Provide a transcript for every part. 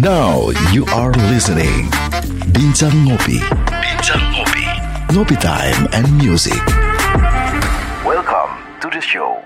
Now you are listening. Bincang Ngopi. Bincang Ngopi. Ngopi Time and Music. Welcome to the show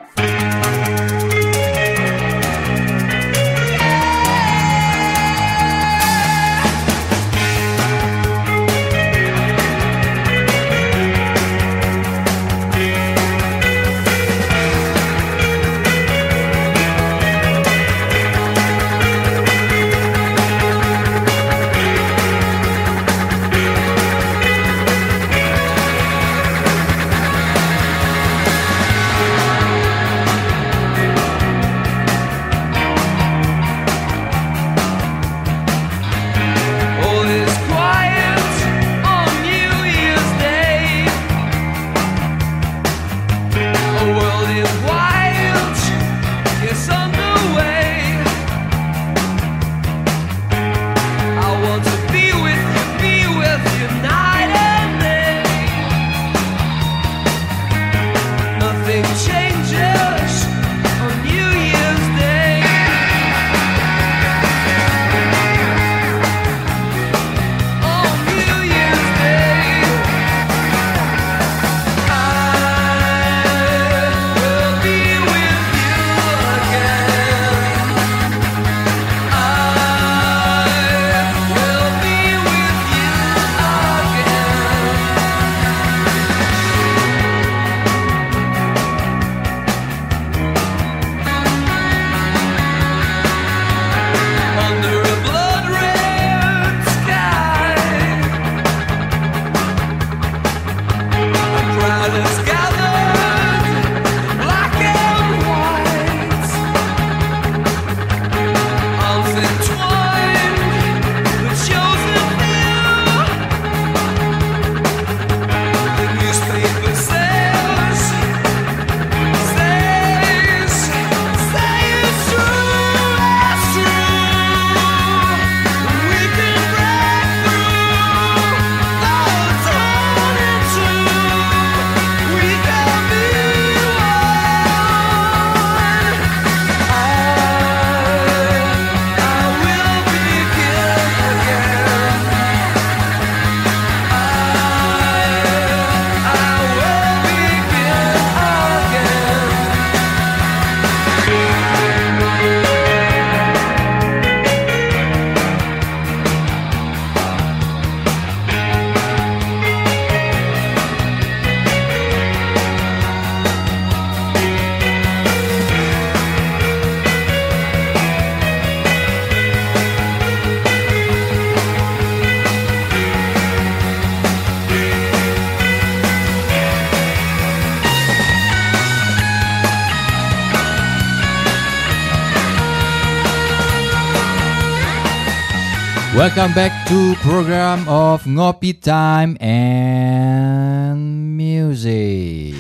Welcome back to program of Ngopi Time and Music.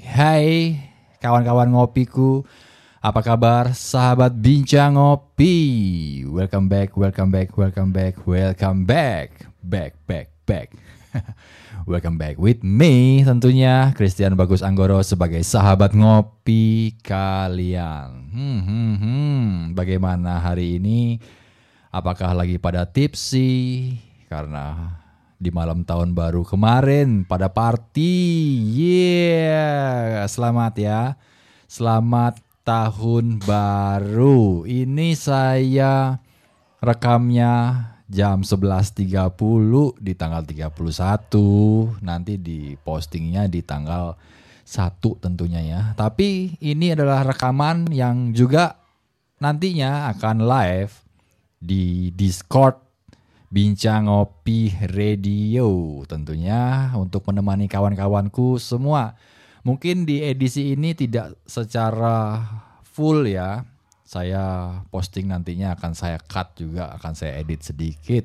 Hai kawan-kawan ngopiku, apa kabar sahabat bincang ngopi? Welcome back, welcome back, welcome back, welcome back, back, back, back. welcome back with me tentunya Christian Bagus Anggoro sebagai sahabat ngopi kalian. Hmm, hmm, hmm. Bagaimana hari ini? Apakah lagi pada tipsy karena di malam tahun baru kemarin pada party. Yeah, selamat ya. Selamat tahun baru. Ini saya rekamnya jam 11.30 di tanggal 31. Nanti di postingnya di tanggal 1 tentunya ya. Tapi ini adalah rekaman yang juga nantinya akan live di Discord Bincang Ngopi Radio tentunya untuk menemani kawan-kawanku semua. Mungkin di edisi ini tidak secara full ya. Saya posting nantinya akan saya cut juga, akan saya edit sedikit.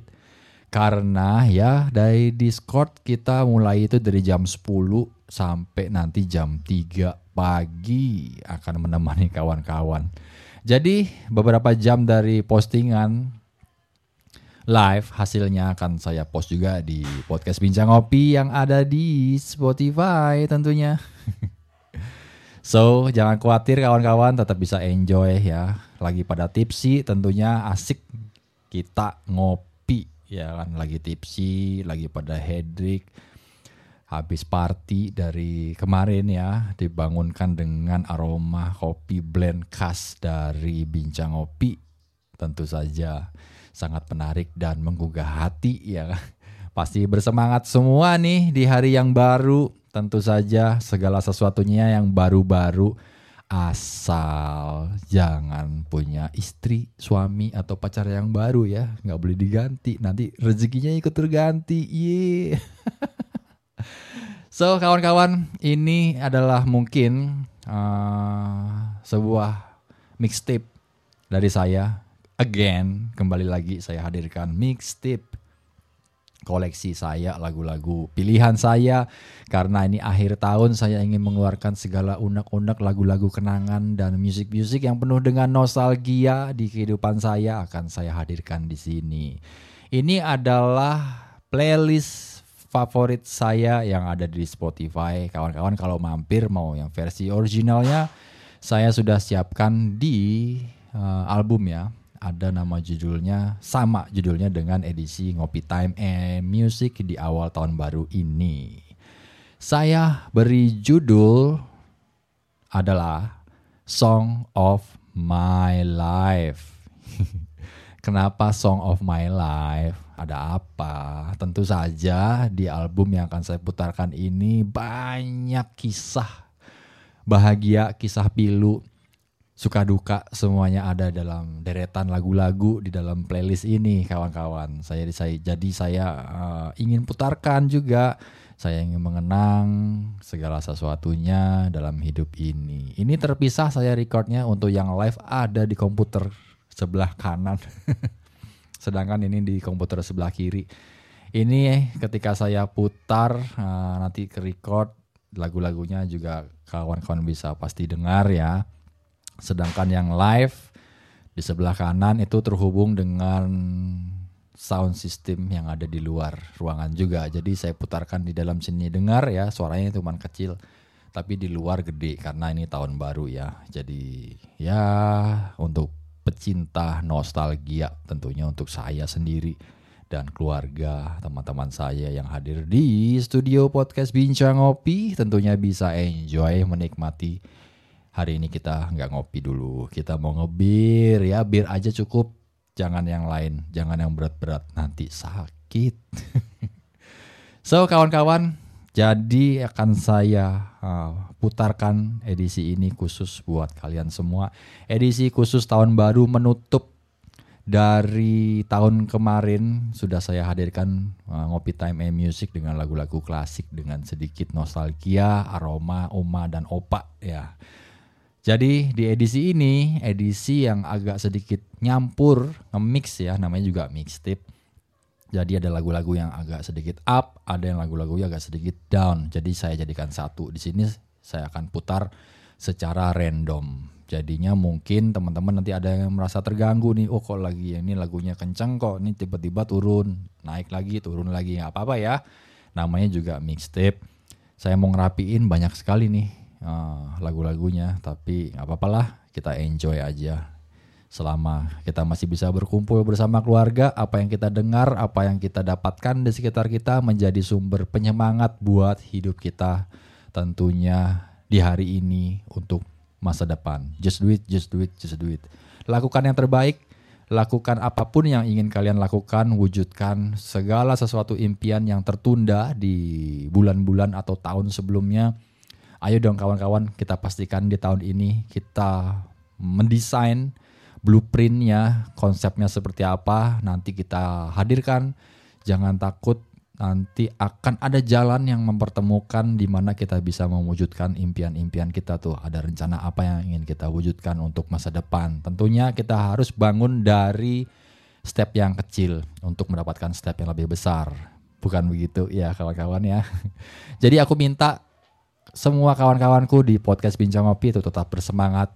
Karena ya dari Discord kita mulai itu dari jam 10 sampai nanti jam 3 pagi akan menemani kawan-kawan. Jadi beberapa jam dari postingan live hasilnya akan saya post juga di podcast Bincang Ngopi yang ada di Spotify tentunya. so, jangan khawatir kawan-kawan tetap bisa enjoy ya. Lagi pada tipsy tentunya asik kita ngopi ya kan lagi tipsi, lagi pada hedrik, habis party dari kemarin ya dibangunkan dengan aroma kopi blend khas dari Bincang Ngopi. Tentu saja sangat menarik dan menggugah hati ya. Pasti bersemangat semua nih di hari yang baru. Tentu saja segala sesuatunya yang baru-baru. Asal jangan punya istri suami atau pacar yang baru ya. Nggak boleh diganti. Nanti rezekinya ikut terganti. Yeah. So kawan-kawan, ini adalah mungkin uh, sebuah mixtape dari saya. Again, kembali lagi saya hadirkan mixtape koleksi saya, lagu-lagu pilihan saya. Karena ini akhir tahun saya ingin mengeluarkan segala unek-unek lagu-lagu kenangan dan musik-musik yang penuh dengan nostalgia di kehidupan saya akan saya hadirkan di sini. Ini adalah playlist favorit saya yang ada di Spotify. Kawan-kawan kalau mampir mau yang versi originalnya saya sudah siapkan di uh, album ya. Ada nama judulnya sama judulnya dengan edisi Ngopi Time and Music di awal tahun baru ini. Saya beri judul adalah Song of My Life. Kenapa Song of My Life? Ada apa? Tentu saja di album yang akan saya putarkan ini banyak kisah bahagia, kisah pilu, suka duka semuanya ada dalam deretan lagu-lagu di dalam playlist ini kawan-kawan. Saya, saya jadi saya uh, ingin putarkan juga saya ingin mengenang segala sesuatunya dalam hidup ini. Ini terpisah saya recordnya untuk yang live ada di komputer sebelah kanan. sedangkan ini di komputer sebelah kiri. Ini ketika saya putar uh, nanti ke record lagu-lagunya juga kawan-kawan bisa pasti dengar ya. Sedangkan yang live di sebelah kanan itu terhubung dengan sound system yang ada di luar ruangan juga. Jadi saya putarkan di dalam sini dengar ya suaranya cuma kecil tapi di luar gede karena ini tahun baru ya. Jadi ya untuk pecinta nostalgia tentunya untuk saya sendiri dan keluarga teman-teman saya yang hadir di studio podcast Bincang Ngopi. Tentunya bisa enjoy menikmati hari ini kita nggak ngopi dulu. Kita mau ngebir ya bir aja cukup. Jangan yang lain jangan yang berat-berat nanti sakit. So kawan-kawan jadi akan saya uh, putarkan edisi ini khusus buat kalian semua. Edisi khusus tahun baru menutup dari tahun kemarin sudah saya hadirkan uh, Ngopi Time and Music dengan lagu-lagu klasik dengan sedikit nostalgia, aroma, oma dan opa ya. Jadi di edisi ini, edisi yang agak sedikit nyampur, nge-mix ya, namanya juga mixtape jadi ada lagu-lagu yang agak sedikit up, ada yang lagu-lagu yang agak sedikit down. Jadi saya jadikan satu. Di sini saya akan putar secara random. Jadinya mungkin teman-teman nanti ada yang merasa terganggu nih. Oh kok lagi ini lagunya kenceng kok. Ini tiba-tiba turun, naik lagi, turun lagi. Nggak apa-apa ya. Namanya juga mixtape. Saya mau ngerapiin banyak sekali nih uh, lagu-lagunya. Tapi nggak apa-apa lah. Kita enjoy aja selama kita masih bisa berkumpul bersama keluarga, apa yang kita dengar, apa yang kita dapatkan di sekitar kita menjadi sumber penyemangat buat hidup kita tentunya di hari ini untuk masa depan. Just do it, just do it, just do it. Lakukan yang terbaik, lakukan apa pun yang ingin kalian lakukan, wujudkan segala sesuatu impian yang tertunda di bulan-bulan atau tahun sebelumnya. Ayo dong kawan-kawan, kita pastikan di tahun ini kita mendesain blueprintnya, konsepnya seperti apa, nanti kita hadirkan. Jangan takut, nanti akan ada jalan yang mempertemukan di mana kita bisa mewujudkan impian-impian kita tuh. Ada rencana apa yang ingin kita wujudkan untuk masa depan. Tentunya kita harus bangun dari step yang kecil untuk mendapatkan step yang lebih besar. Bukan begitu ya kawan-kawan ya. Jadi aku minta semua kawan-kawanku di podcast Bincang Ngopi itu tetap bersemangat,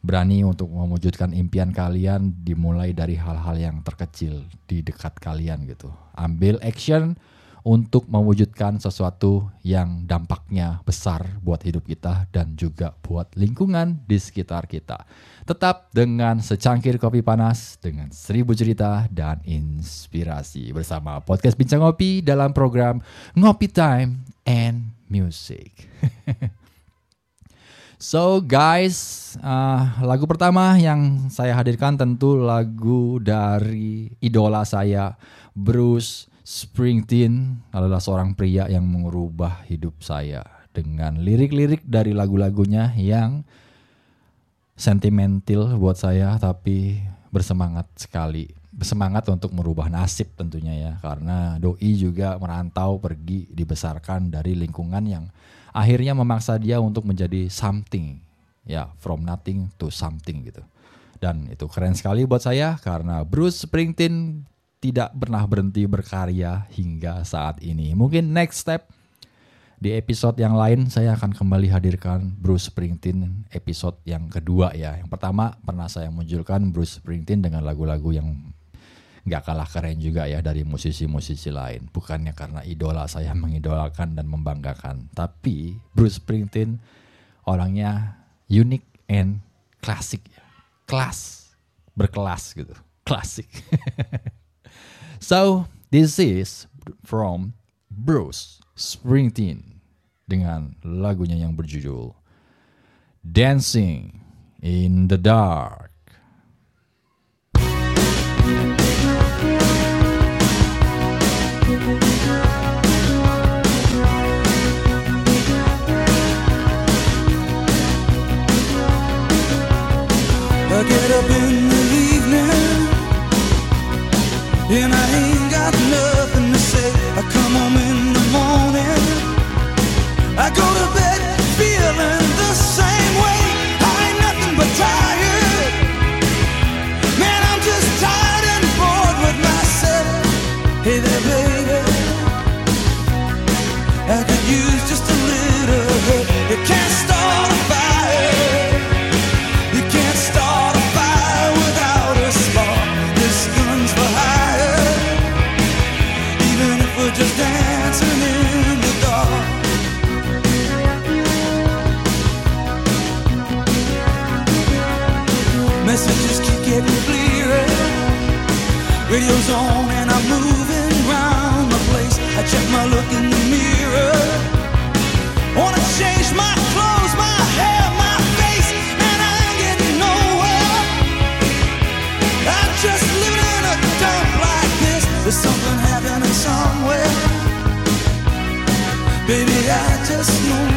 berani untuk mewujudkan impian kalian dimulai dari hal-hal yang terkecil di dekat kalian gitu. Ambil action untuk mewujudkan sesuatu yang dampaknya besar buat hidup kita dan juga buat lingkungan di sekitar kita. Tetap dengan secangkir kopi panas, dengan seribu cerita dan inspirasi bersama podcast Bincang Ngopi dalam program Ngopi Time and Music. So guys, uh, lagu pertama yang saya hadirkan tentu lagu dari idola saya, Bruce Springsteen adalah seorang pria yang mengubah hidup saya dengan lirik-lirik dari lagu-lagunya yang sentimental buat saya tapi bersemangat sekali. Bersemangat untuk merubah nasib tentunya ya karena doi juga merantau pergi dibesarkan dari lingkungan yang akhirnya memaksa dia untuk menjadi something ya from nothing to something gitu dan itu keren sekali buat saya karena Bruce Springsteen tidak pernah berhenti berkarya hingga saat ini mungkin next step di episode yang lain saya akan kembali hadirkan Bruce Springsteen episode yang kedua ya. Yang pertama pernah saya munculkan Bruce Springsteen dengan lagu-lagu yang nggak kalah keren juga ya dari musisi-musisi lain. Bukannya karena idola saya mengidolakan dan membanggakan, tapi Bruce Springsteen orangnya unik and klasik ya. Kelas, berkelas gitu. Klasik. so, this is from Bruce Springsteen dengan lagunya yang berjudul Dancing in the Dark. Get up in Radio's on and I'm moving round the place. I check my look in the mirror. Wanna change my clothes, my hair, my face, and I ain't getting nowhere. I'm just living in a dump like this. There's something happening somewhere. Baby, I just know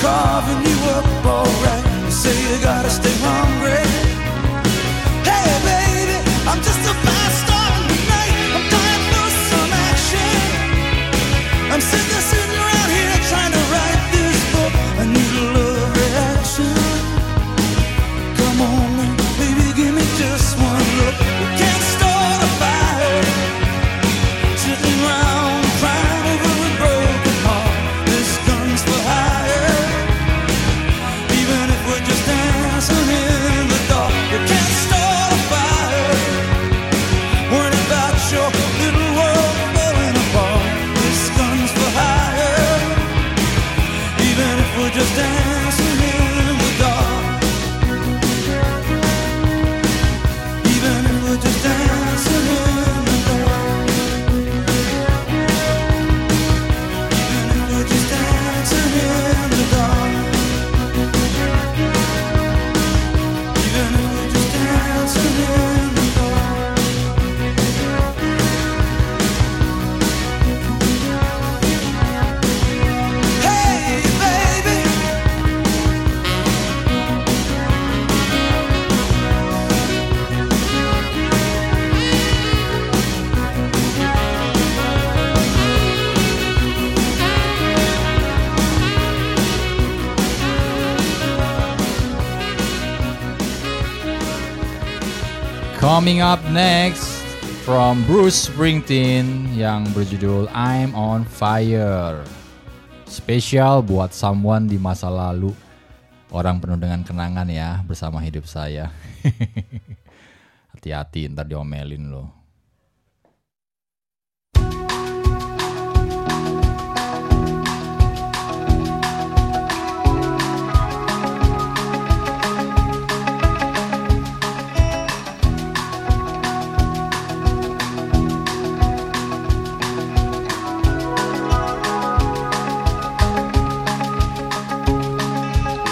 carving you up alright. You say you gotta stay hungry. Coming up next from Bruce Springsteen yang berjudul I'm on Fire. Spesial buat someone di masa lalu. Orang penuh dengan kenangan ya bersama hidup saya. Hati-hati ntar diomelin loh.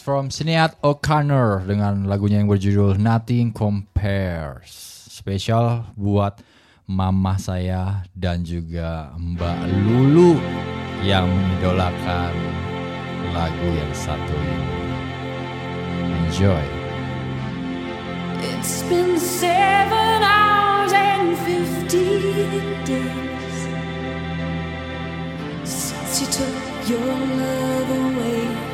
Next from Sinead O'Connor dengan lagunya yang berjudul Nothing Compares. Spesial buat mama saya dan juga Mbak Lulu yang mengidolakan lagu yang satu ini. Enjoy. It's been seven hours and fifteen days since you took your love away.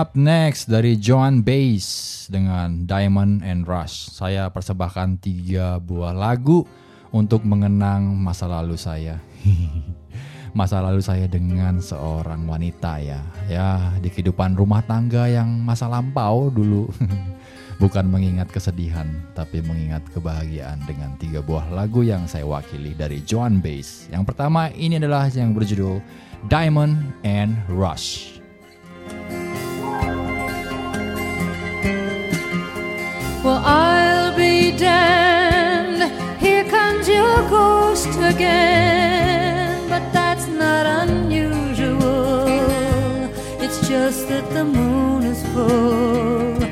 Up next dari Joan Baez dengan Diamond and Rush. Saya persembahkan tiga buah lagu untuk mengenang masa lalu saya. masa lalu saya dengan seorang wanita ya. Ya, di kehidupan rumah tangga yang masa lampau dulu. Bukan mengingat kesedihan, tapi mengingat kebahagiaan dengan tiga buah lagu yang saya wakili dari Joan Baez. Yang pertama ini adalah yang berjudul Diamond and Rush. Again. But that's not unusual. It's just that the moon is full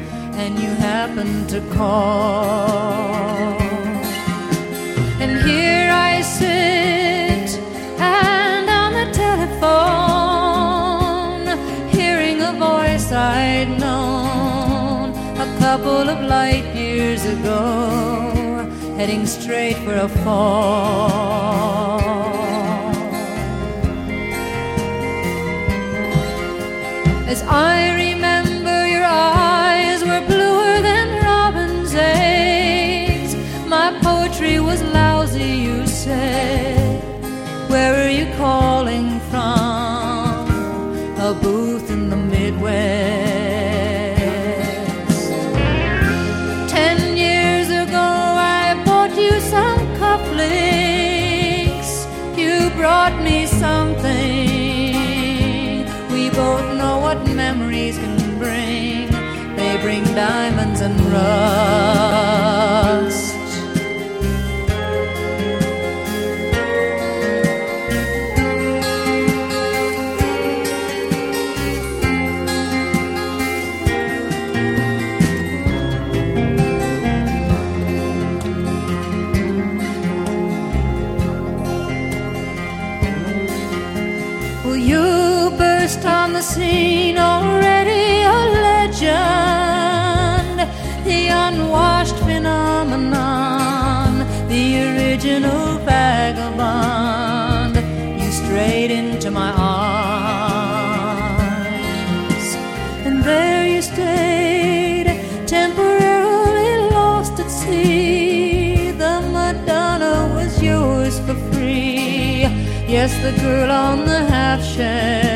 and you happen to call. And here I sit and on the telephone, hearing a voice I'd known a couple of light years ago, heading straight for a fall. As I bring diamonds and rust. The girl on the half shell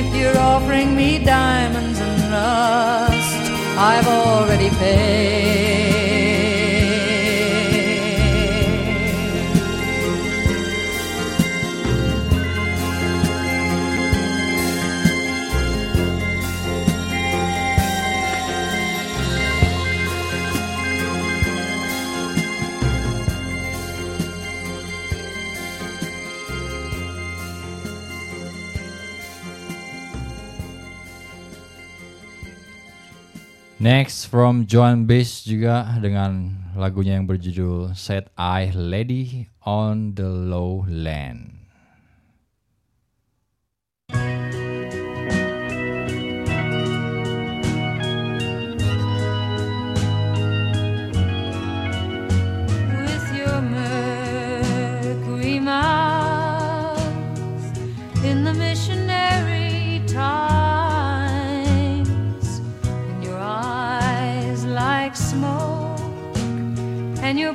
if you're offering me diamonds and rust, I've already paid. From Joan Baez juga dengan lagunya yang berjudul Set I Lady on the Lowland. your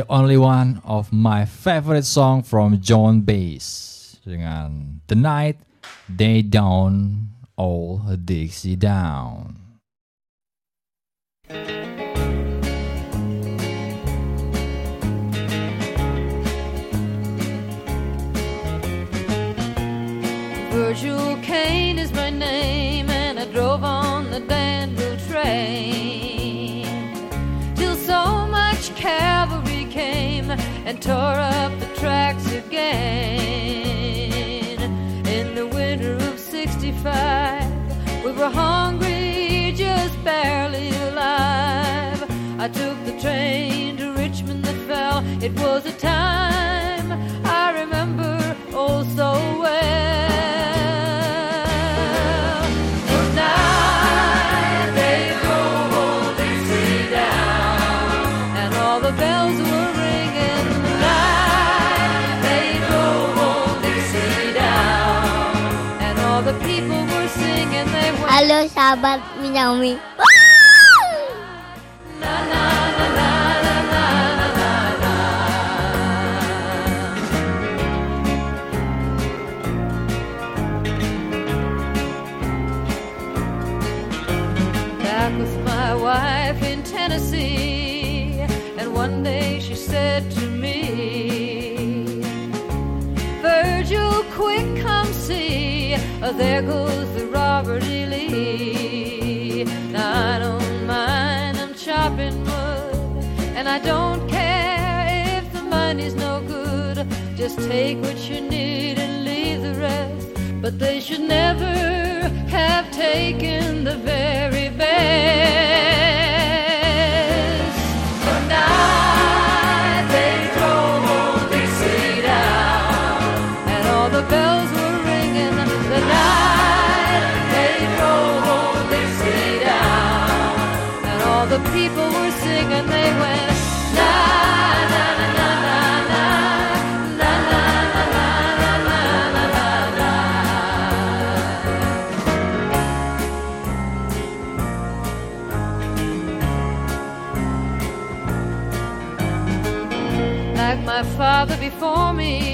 The Only One of my favorite song from John Bass dengan The Night They Down All Dixie Down. sahabat Minyami. Take what you need and leave the rest. But they should never have taken the very best. father before me.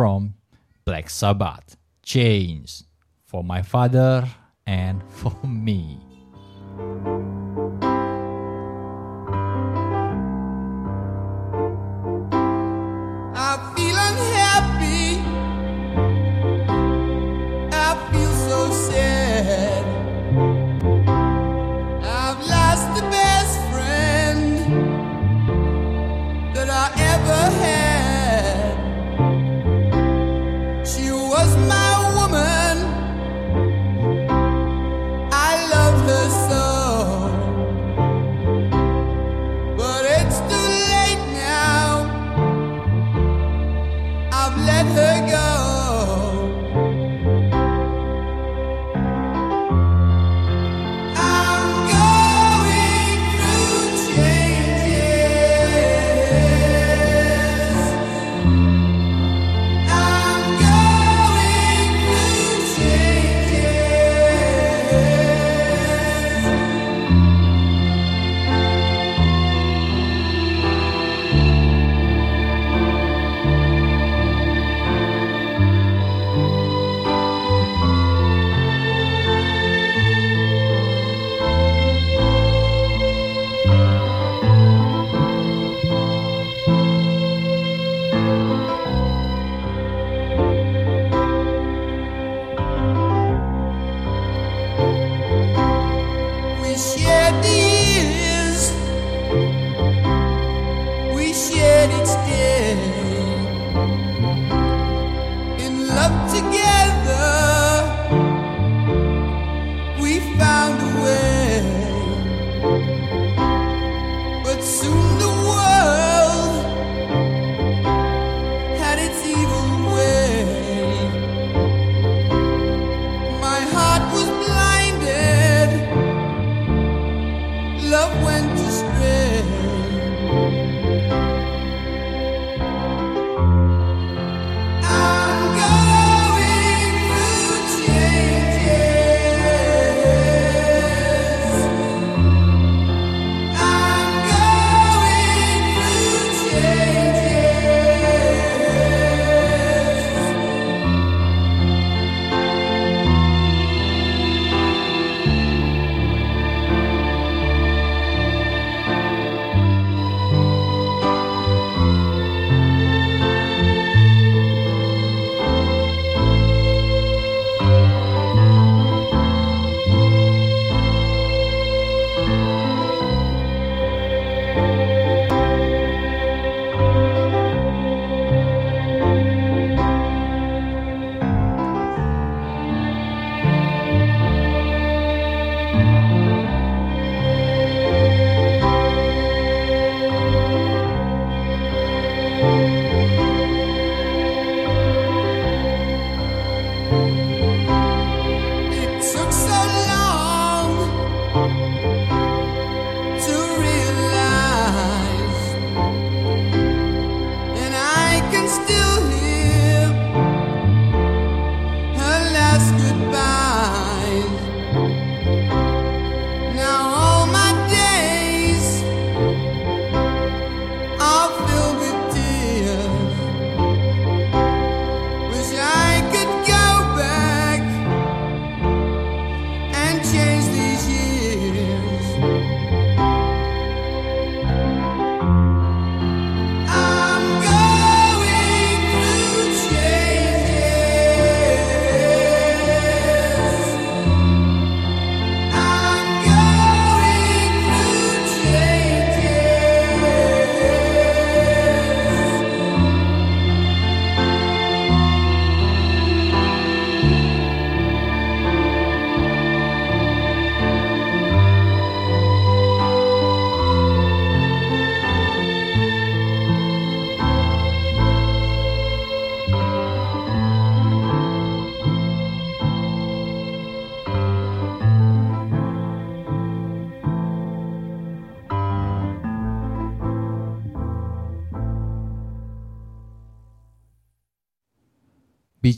from Black Sabbath, Chains, for my father and for me.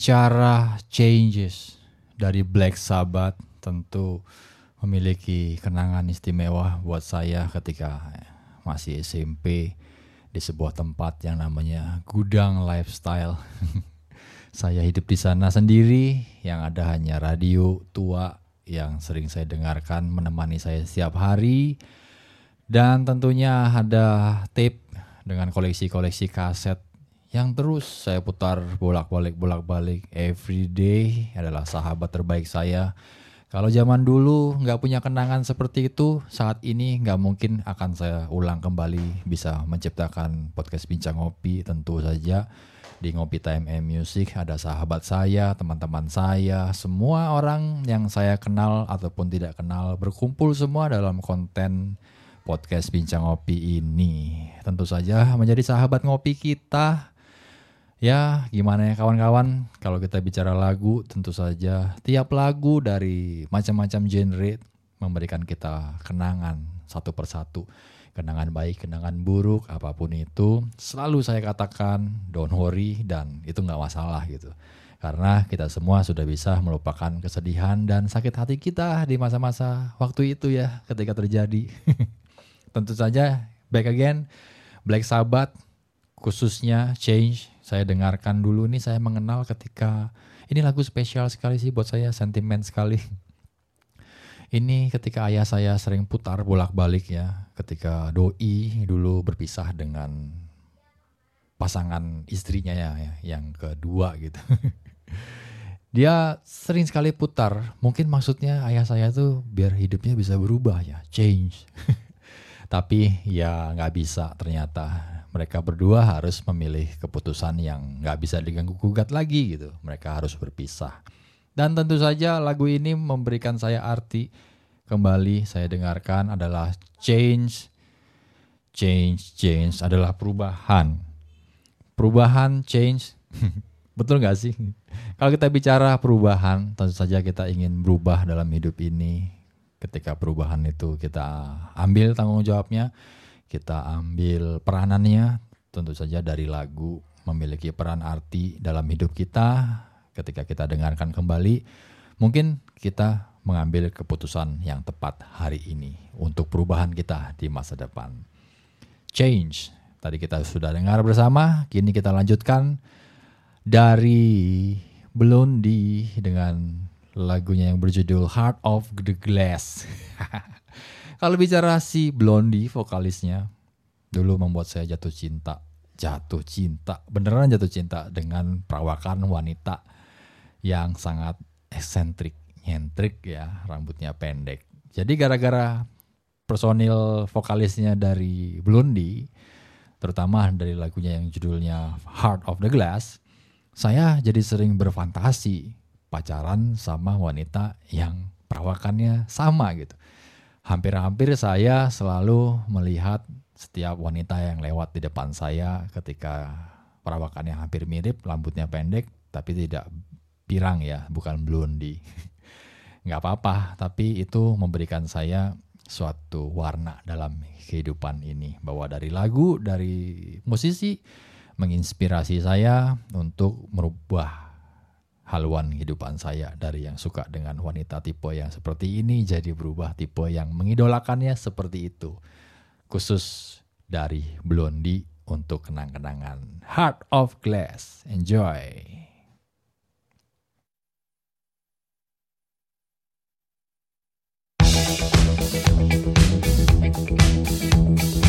bicara changes dari Black Sabbath tentu memiliki kenangan istimewa buat saya ketika masih SMP di sebuah tempat yang namanya Gudang Lifestyle. saya hidup di sana sendiri yang ada hanya radio tua yang sering saya dengarkan menemani saya setiap hari dan tentunya ada tape dengan koleksi-koleksi kaset yang terus saya putar bolak-balik bolak-balik every day adalah sahabat terbaik saya. Kalau zaman dulu nggak punya kenangan seperti itu, saat ini nggak mungkin akan saya ulang kembali bisa menciptakan podcast bincang ngopi tentu saja di Ngopi Time and Music ada sahabat saya, teman-teman saya, semua orang yang saya kenal ataupun tidak kenal berkumpul semua dalam konten podcast bincang ngopi ini. Tentu saja menjadi sahabat ngopi kita Ya, gimana ya kawan-kawan? Kalau kita bicara lagu, tentu saja tiap lagu dari macam-macam genre memberikan kita kenangan satu persatu. Kenangan baik, kenangan buruk, apa pun itu. Selalu saya katakan, don't worry, dan itu nggak masalah gitu. Karena kita semua sudah bisa melupakan kesedihan dan sakit hati kita di masa-masa waktu itu ya, ketika terjadi. tentu saja, back again, Black Sabbath, khususnya Change saya dengarkan dulu nih saya mengenal ketika ini lagu spesial sekali sih buat saya sentimen sekali. Ini ketika ayah saya sering putar bolak-balik ya ketika doi dulu berpisah dengan pasangan istrinya ya, ya yang kedua gitu. Dia sering sekali putar mungkin maksudnya ayah saya tuh biar hidupnya bisa berubah ya change. Tapi ya nggak bisa ternyata mereka berdua harus memilih keputusan yang nggak bisa diganggu gugat lagi gitu. Mereka harus berpisah. Dan tentu saja lagu ini memberikan saya arti kembali saya dengarkan adalah change, change, change adalah perubahan. Perubahan, change, betul nggak sih? Kalau kita bicara perubahan, tentu saja kita ingin berubah dalam hidup ini. Ketika perubahan itu kita ambil tanggung jawabnya, kita ambil peranannya tentu saja dari lagu memiliki peran arti dalam hidup kita ketika kita dengarkan kembali mungkin kita mengambil keputusan yang tepat hari ini untuk perubahan kita di masa depan. Change tadi kita sudah dengar bersama kini kita lanjutkan dari Blondie dengan lagunya yang berjudul Heart of the Glass Kalau bicara si Blondie vokalisnya dulu membuat saya jatuh cinta, jatuh cinta, beneran jatuh cinta dengan perawakan wanita yang sangat eksentrik, nyentrik ya, rambutnya pendek. Jadi gara-gara personil vokalisnya dari Blondie, terutama dari lagunya yang judulnya Heart of the Glass, saya jadi sering berfantasi pacaran sama wanita yang perawakannya sama gitu hampir-hampir saya selalu melihat setiap wanita yang lewat di depan saya ketika perawakannya hampir mirip, rambutnya pendek, tapi tidak pirang ya, bukan blondie. Nggak apa-apa, tapi itu memberikan saya suatu warna dalam kehidupan ini. Bahwa dari lagu, dari musisi, menginspirasi saya untuk merubah haluan kehidupan saya dari yang suka dengan wanita tipe yang seperti ini jadi berubah tipe yang mengidolakannya seperti itu. Khusus dari Blondie untuk kenang-kenangan Heart of Glass. Enjoy. Don't you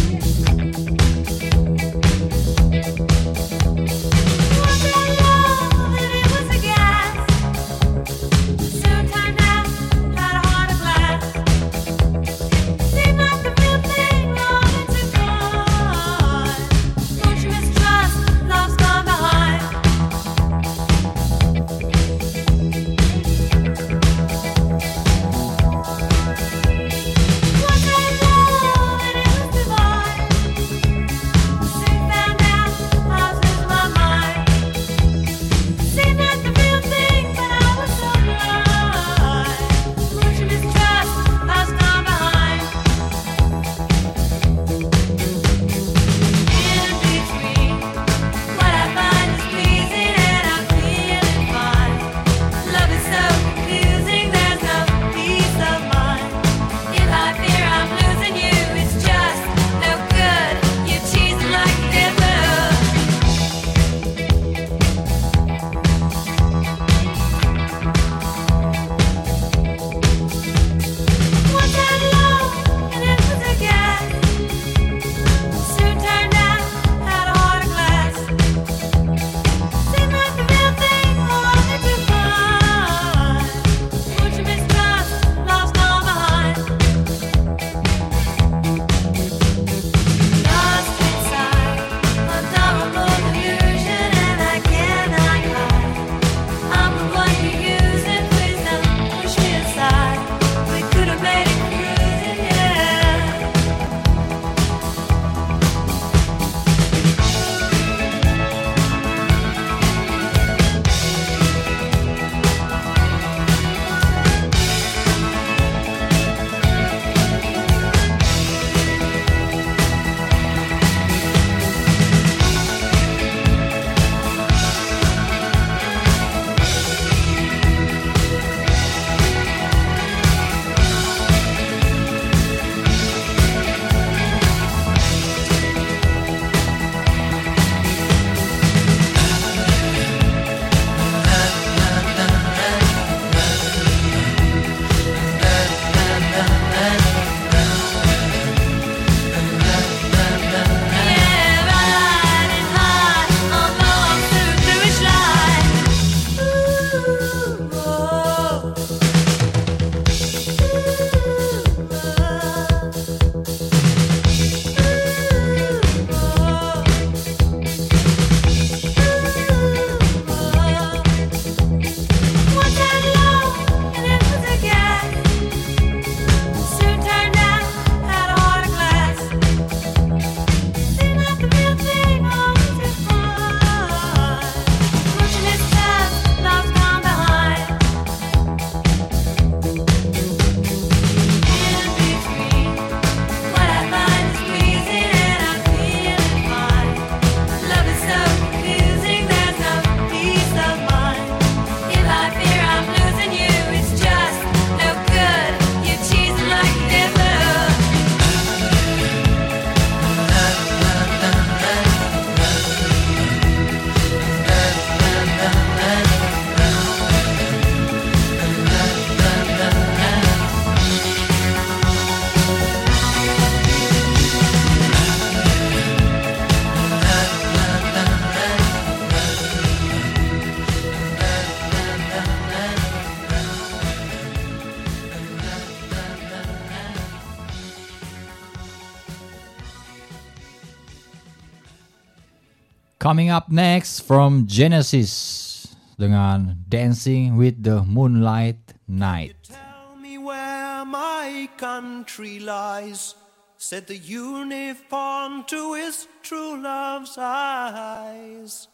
Coming up next from Genesis dengan Dancing with the Moonlight Night. Tell me where my country lies, said the unicorn to his true love's eyes.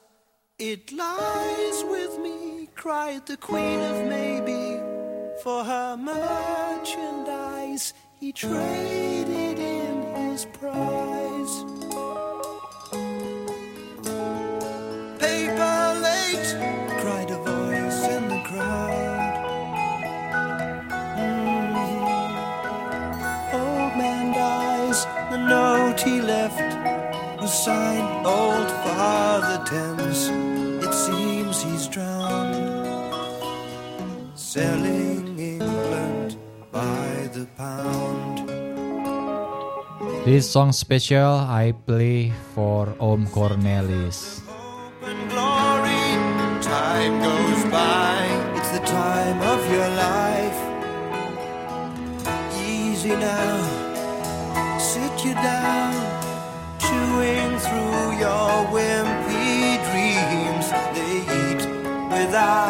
It lies with me, cried the queen of maybe, for her merchandise he traded in his prize. The note he left was signed Old Father Thames. It seems he's drowned, selling England by the pound. This song special I play for Om Cornelis. Hope and glory, time goes by. It's the time of your life. Easy now, sit you down, chewing through your wimpy dreams. They eat without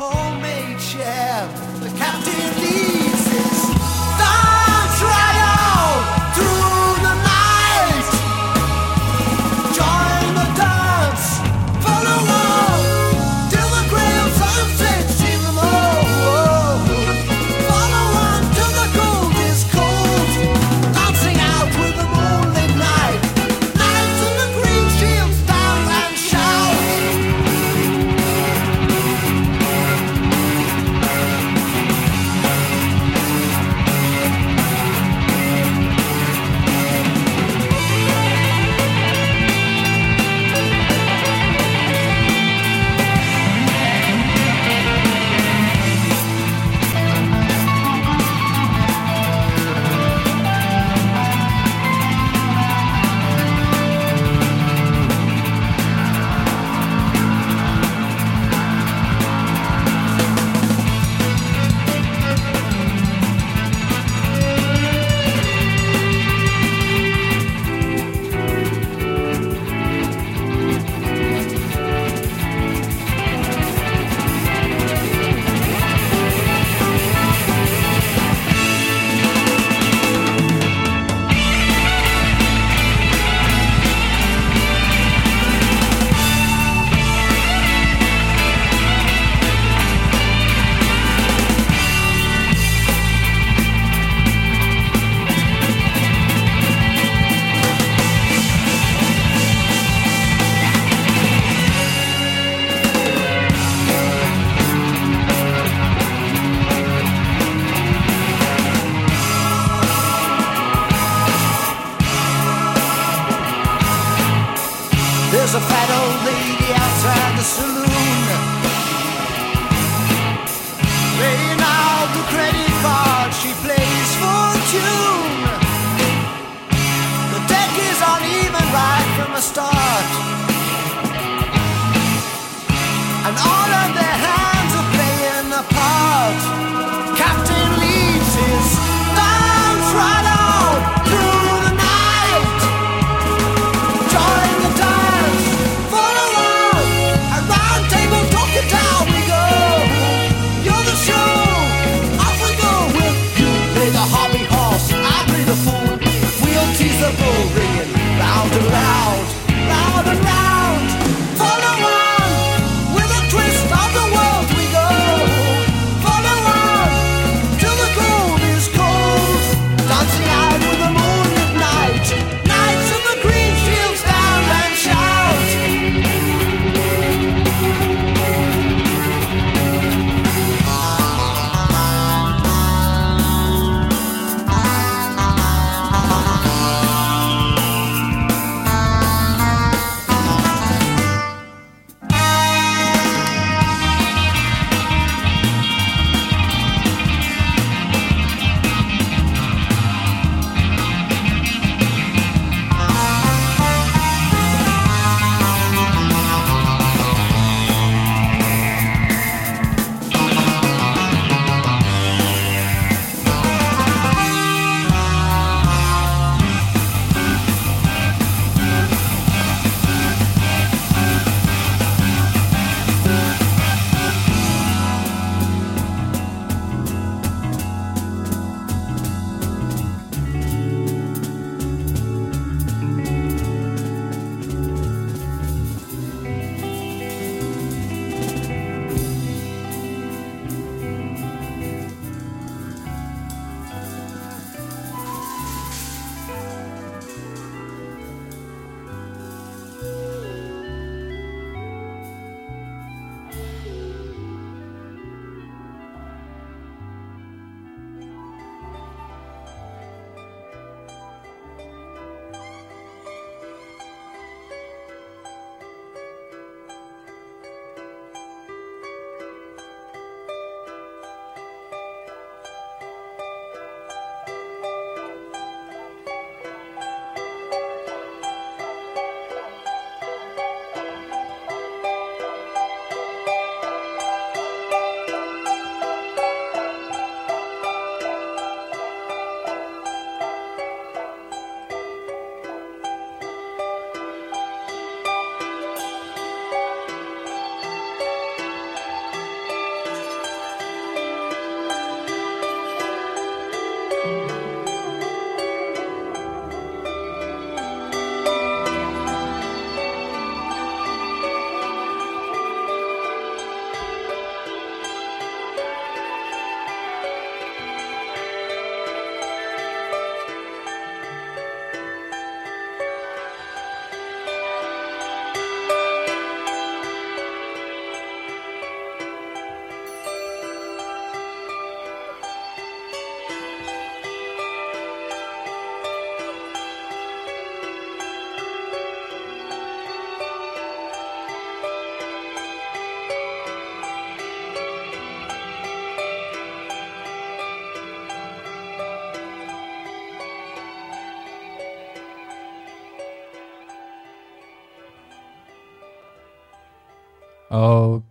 homemade chef.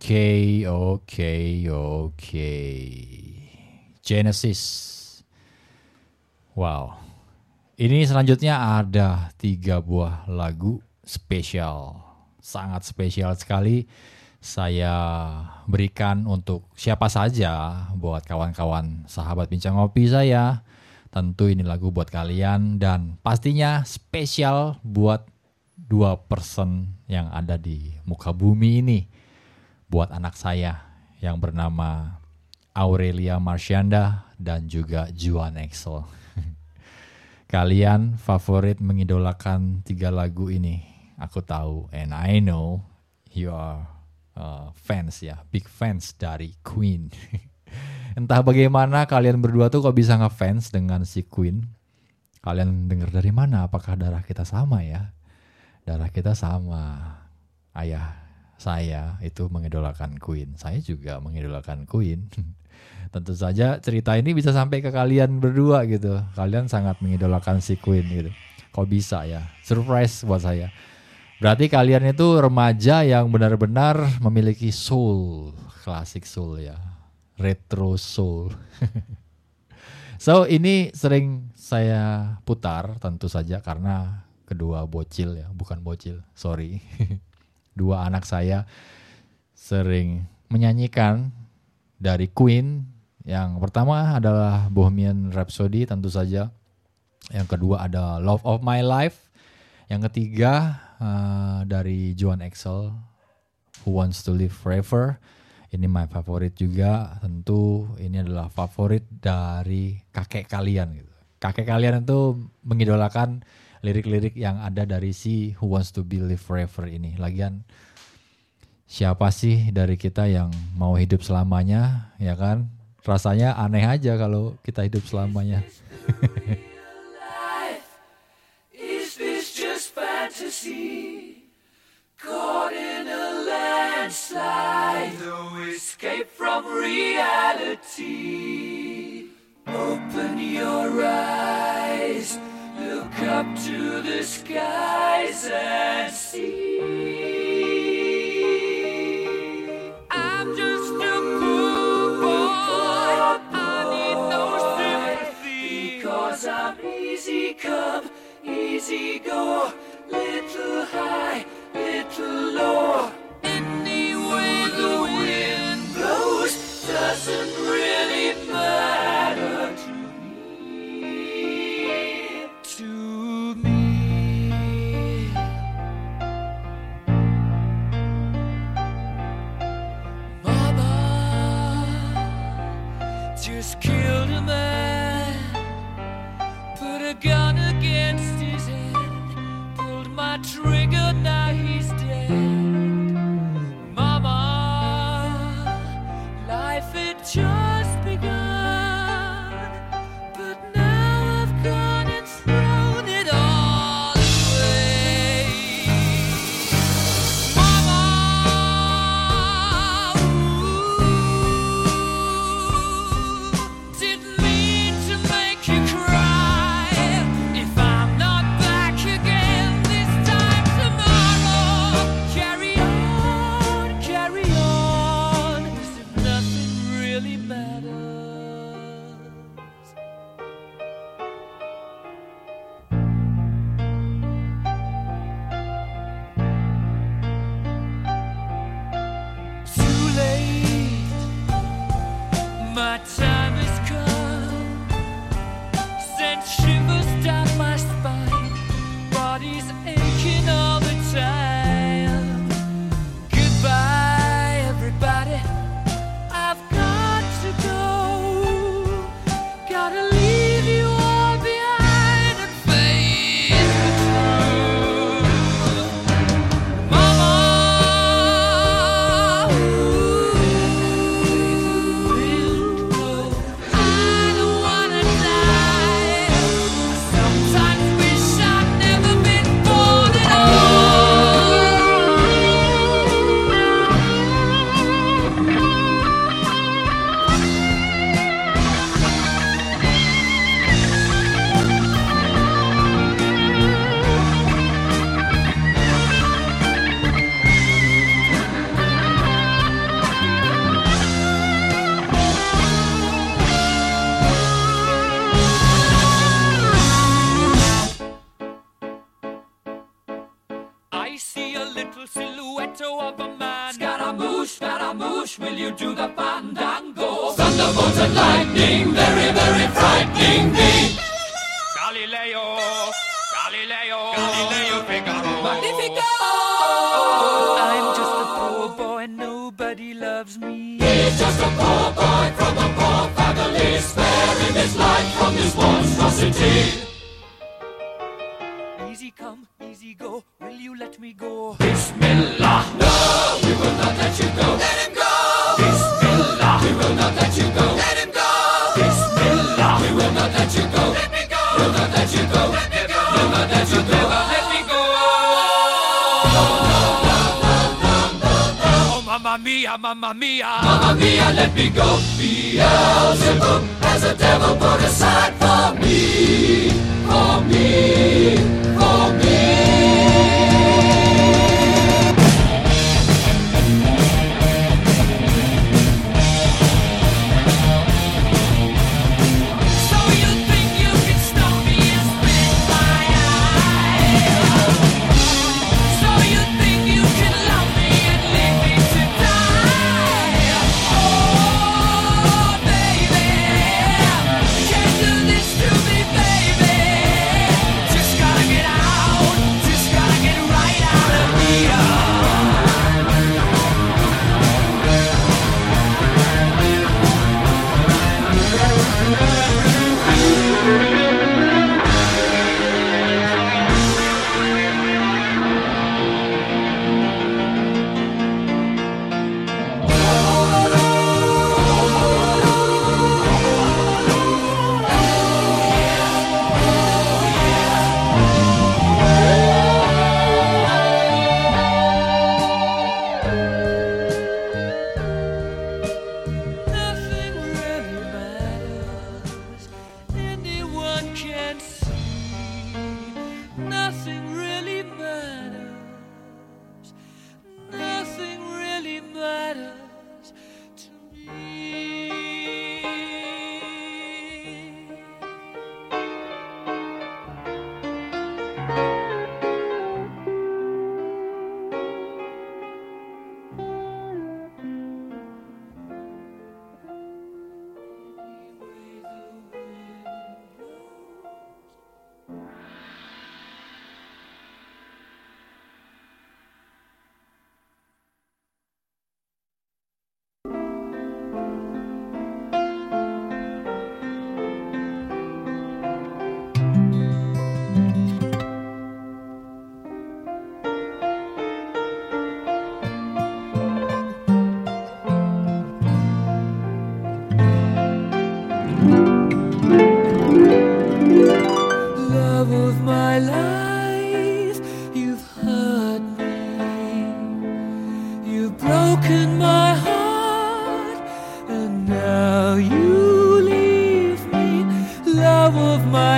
Oke, oke, oke. Genesis. Wow. Ini selanjutnya ada tiga buah lagu spesial. Sangat spesial sekali. Saya berikan untuk siapa saja buat kawan-kawan sahabat bincang ngopi saya. Tentu ini lagu buat kalian dan pastinya spesial buat dua person yang ada di muka bumi ini buat anak saya yang bernama Aurelia Marsyanda dan juga Juan Excel. Kalian favorit mengidolakan tiga lagu ini, aku tahu and I know you are uh, fans ya, big fans dari Queen. Entah bagaimana kalian berdua tuh kok bisa ngefans dengan si Queen. Kalian dengar dari mana? Apakah darah kita sama ya? Darah kita sama. Ayah saya itu mengidolakan Queen. Saya juga mengidolakan Queen. Tentu saja cerita ini bisa sampai ke kalian berdua gitu. Kalian sangat mengidolakan si Queen gitu. Kok bisa ya? Surprise buat saya. Berarti kalian itu remaja yang benar-benar memiliki soul, klasik soul ya. Retro soul. so ini sering saya putar tentu saja karena kedua bocil ya, bukan bocil, sorry. dua anak saya sering menyanyikan dari Queen. Yang pertama adalah Bohemian Rhapsody tentu saja. Yang kedua ada Love of My Life. Yang ketiga uh, dari Joan Excel Who Wants to Live Forever. Ini my favorit juga. Tentu ini adalah favorit dari kakek kalian gitu. Kakek kalian itu mengidolakan lirik-lirik yang ada dari si Who Wants to Be Live Forever ini. Lagian siapa sih dari kita yang mau hidup selamanya, ya kan? Rasanya aneh aja kalau kita hidup selamanya. Reality. Open your eyes, look up to the skies and see. I'm just a poor boy. I need no sympathy. Because I'm easy come, easy go. Little high, little low. Any way the wind blows doesn't really matter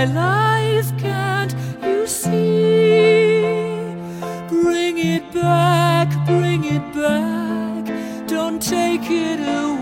my life, can't you see? Bring it back, bring it back, don't take it away.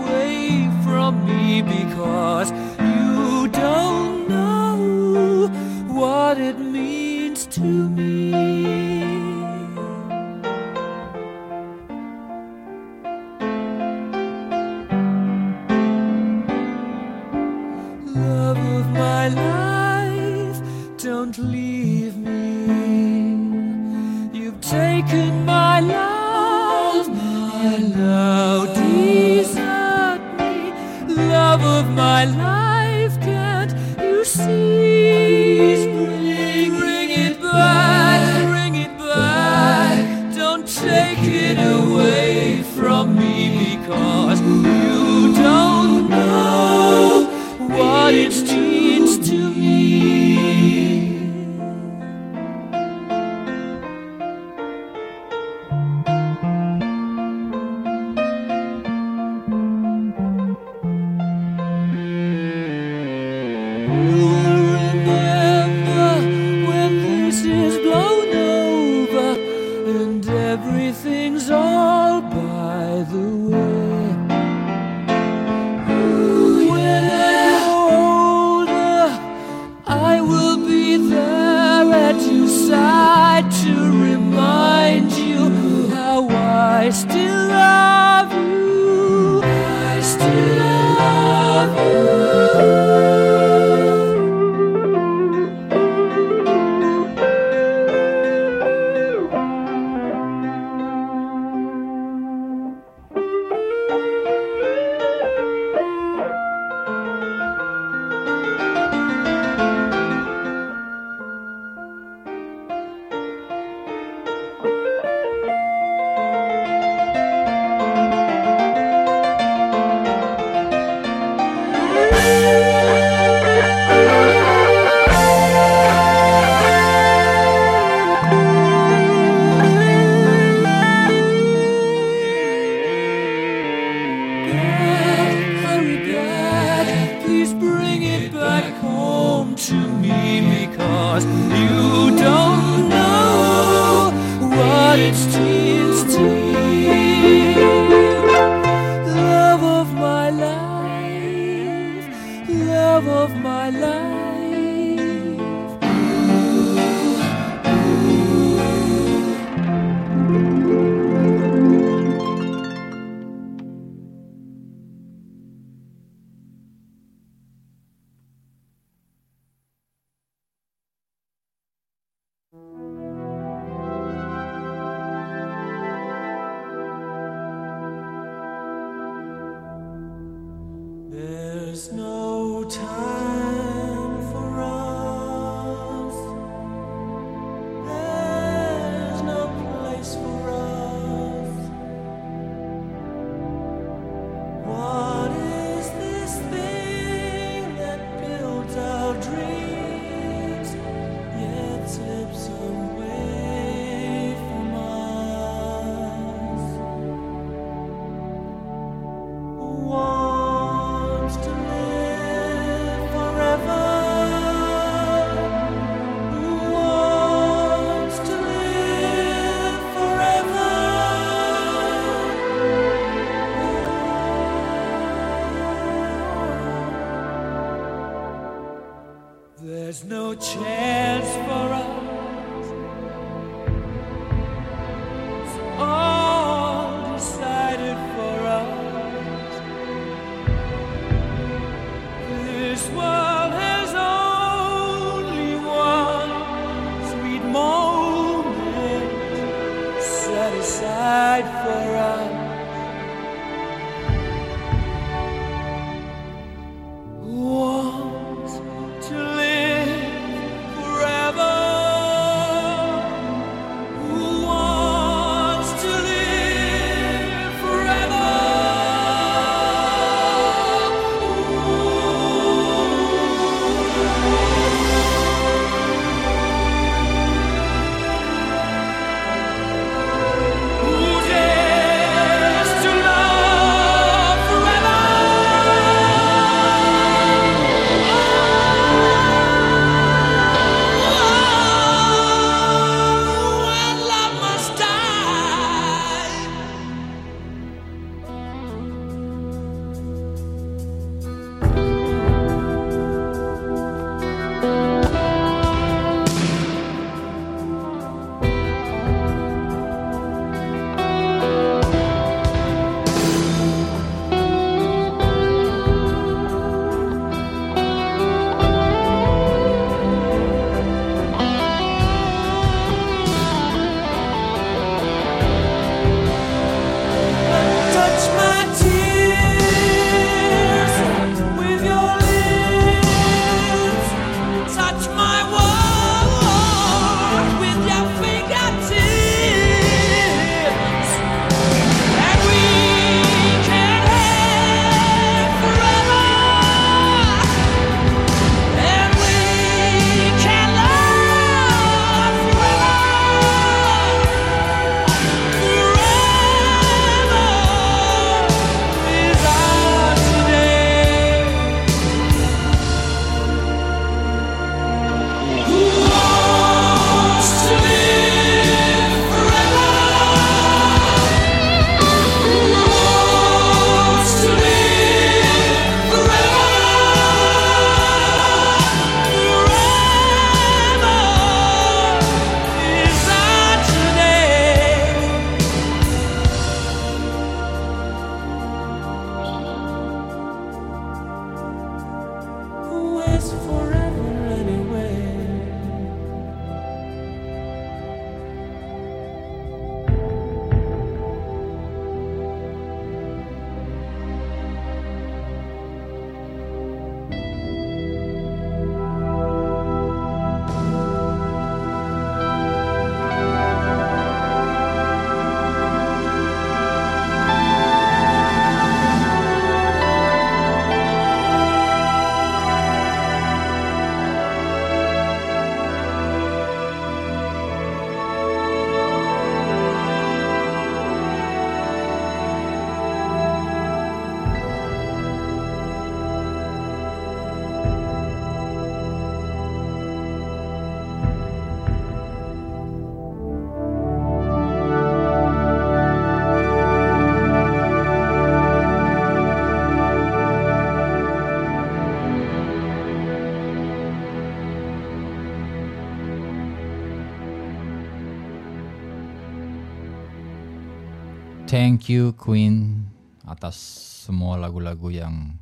Thank you Queen atas semua lagu-lagu yang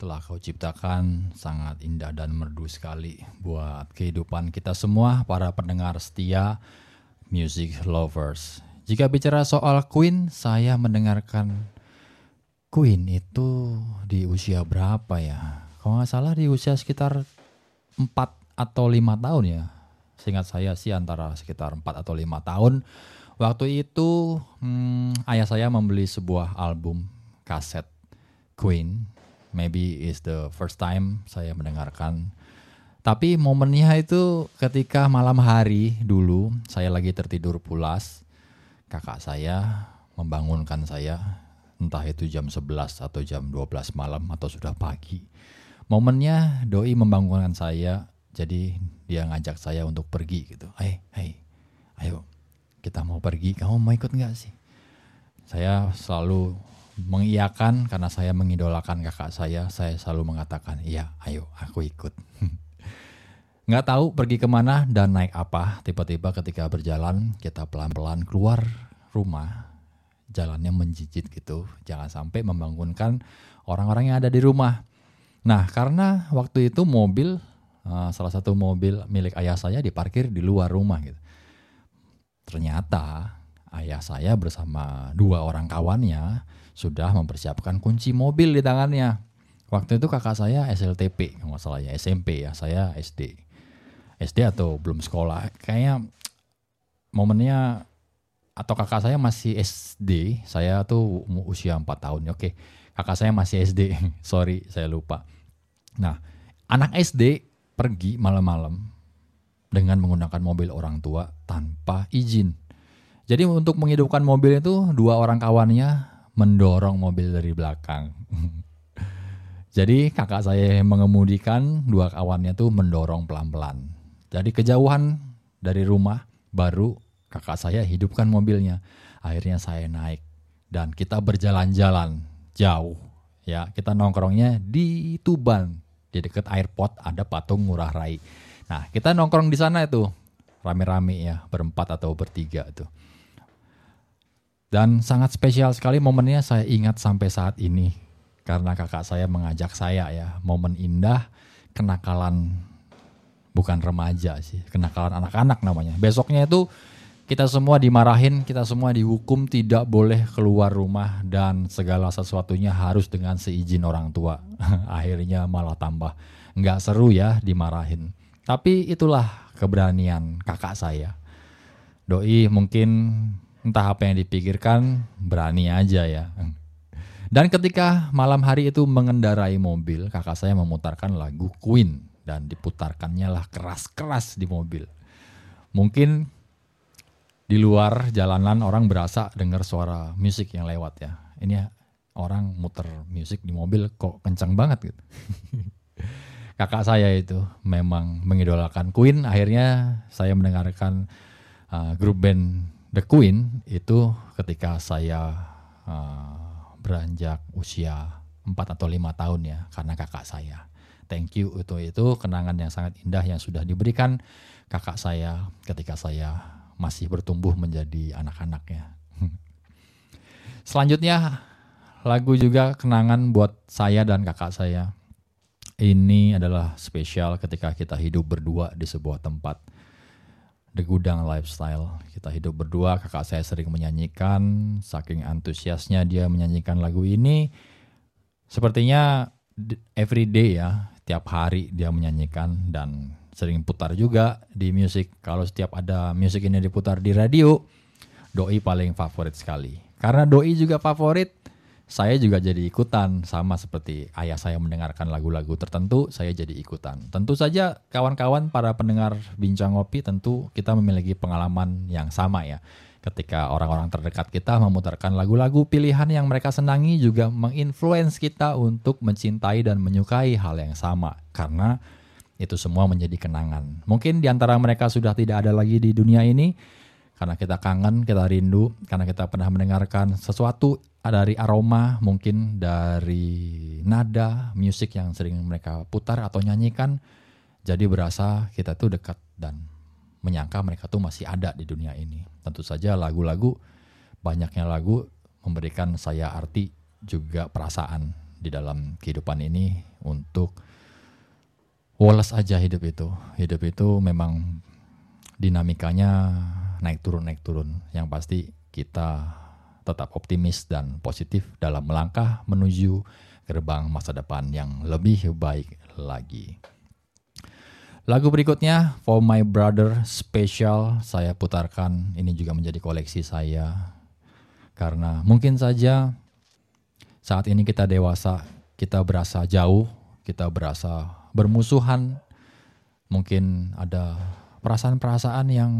telah kau ciptakan sangat indah dan merdu sekali buat kehidupan kita semua para pendengar setia music lovers. Jika bicara soal Queen, saya mendengarkan Queen itu di usia berapa ya? Kalau nggak salah di usia sekitar 4 atau lima tahun ya. Seingat saya sih antara sekitar 4 atau lima tahun. Waktu itu hmm, ayah saya membeli sebuah album kaset Queen. Maybe is the first time saya mendengarkan. Tapi momennya itu ketika malam hari dulu saya lagi tertidur pulas. Kakak saya membangunkan saya entah itu jam 11 atau jam 12 malam atau sudah pagi. Momennya doi membangunkan saya, jadi dia ngajak saya untuk pergi gitu. Eh, hey, ayo kita mau pergi, kamu mau ikut nggak sih? Saya selalu mengiyakan karena saya mengidolakan kakak saya, saya selalu mengatakan, iya ayo aku ikut. Nggak tahu pergi ke mana dan naik apa, tiba-tiba ketika berjalan kita pelan-pelan keluar rumah, jalannya menjijit gitu, jangan sampai membangunkan orang-orang yang ada di rumah. Nah karena waktu itu mobil, eh, salah satu mobil milik ayah saya diparkir di luar rumah gitu. Ternyata ayah saya bersama dua orang kawannya sudah mempersiapkan kunci mobil di tangannya. Waktu itu kakak saya SLTP, nggak salah ya SMP ya, saya SD. SD atau belum sekolah, kayaknya momennya atau kakak saya masih SD, saya tuh usia 4 tahun. Oke, kakak saya masih SD, sorry saya lupa. Nah, anak SD pergi malam-malam dengan menggunakan mobil orang tua tanpa izin. Jadi untuk menghidupkan mobil itu dua orang kawannya mendorong mobil dari belakang. Jadi kakak saya mengemudikan, dua kawannya tuh mendorong pelan-pelan. Jadi kejauhan dari rumah baru kakak saya hidupkan mobilnya. Akhirnya saya naik dan kita berjalan-jalan jauh. Ya, kita nongkrongnya di Tuban. Di dekat airport ada patung Ngurah Rai. Nah, kita nongkrong di sana itu rame-rame ya, berempat atau bertiga tuh. Dan sangat spesial sekali momennya saya ingat sampai saat ini. Karena kakak saya mengajak saya ya, momen indah kenakalan bukan remaja sih, kenakalan anak-anak namanya. Besoknya itu kita semua dimarahin, kita semua dihukum tidak boleh keluar rumah dan segala sesuatunya harus dengan seizin orang tua. Akhirnya malah tambah nggak seru ya dimarahin. Tapi itulah keberanian kakak saya. Doi mungkin entah apa yang dipikirkan berani aja ya. Dan ketika malam hari itu mengendarai mobil, kakak saya memutarkan lagu Queen dan diputarkannya lah keras-keras di mobil. Mungkin di luar jalanan orang berasa dengar suara musik yang lewat ya. Ini orang muter musik di mobil kok kencang banget gitu. Kakak saya itu memang mengidolakan Queen. Akhirnya saya mendengarkan uh, grup band The Queen itu ketika saya uh, beranjak usia 4 atau lima tahun ya karena kakak saya. Thank you itu itu kenangan yang sangat indah yang sudah diberikan kakak saya ketika saya masih bertumbuh menjadi anak-anak ya. Selanjutnya lagu juga kenangan buat saya dan kakak saya. Ini adalah spesial ketika kita hidup berdua di sebuah tempat. The Gudang Lifestyle. Kita hidup berdua, kakak saya sering menyanyikan, saking antusiasnya dia menyanyikan lagu ini. Sepertinya d- every day ya, tiap hari dia menyanyikan dan sering putar juga di musik. Kalau setiap ada musik ini diputar di radio, Doi paling favorit sekali. Karena Doi juga favorit, saya juga jadi ikutan sama seperti ayah saya mendengarkan lagu-lagu tertentu, saya jadi ikutan. Tentu saja kawan-kawan para pendengar bincang ngopi tentu kita memiliki pengalaman yang sama ya. Ketika orang-orang terdekat kita memutarkan lagu-lagu pilihan yang mereka senangi juga menginfluence kita untuk mencintai dan menyukai hal yang sama. Karena itu semua menjadi kenangan. Mungkin di antara mereka sudah tidak ada lagi di dunia ini, karena kita kangen, kita rindu, karena kita pernah mendengarkan sesuatu dari aroma, mungkin dari nada musik yang sering mereka putar atau nyanyikan, jadi berasa kita tuh dekat dan menyangka mereka tuh masih ada di dunia ini. Tentu saja lagu-lagu, banyaknya lagu memberikan saya arti juga perasaan di dalam kehidupan ini untuk woles aja hidup itu. Hidup itu memang dinamikanya naik turun naik turun. Yang pasti kita tetap optimis dan positif dalam melangkah menuju gerbang masa depan yang lebih baik lagi. Lagu berikutnya For My Brother Special saya putarkan ini juga menjadi koleksi saya karena mungkin saja saat ini kita dewasa kita berasa jauh kita berasa bermusuhan mungkin ada perasaan-perasaan yang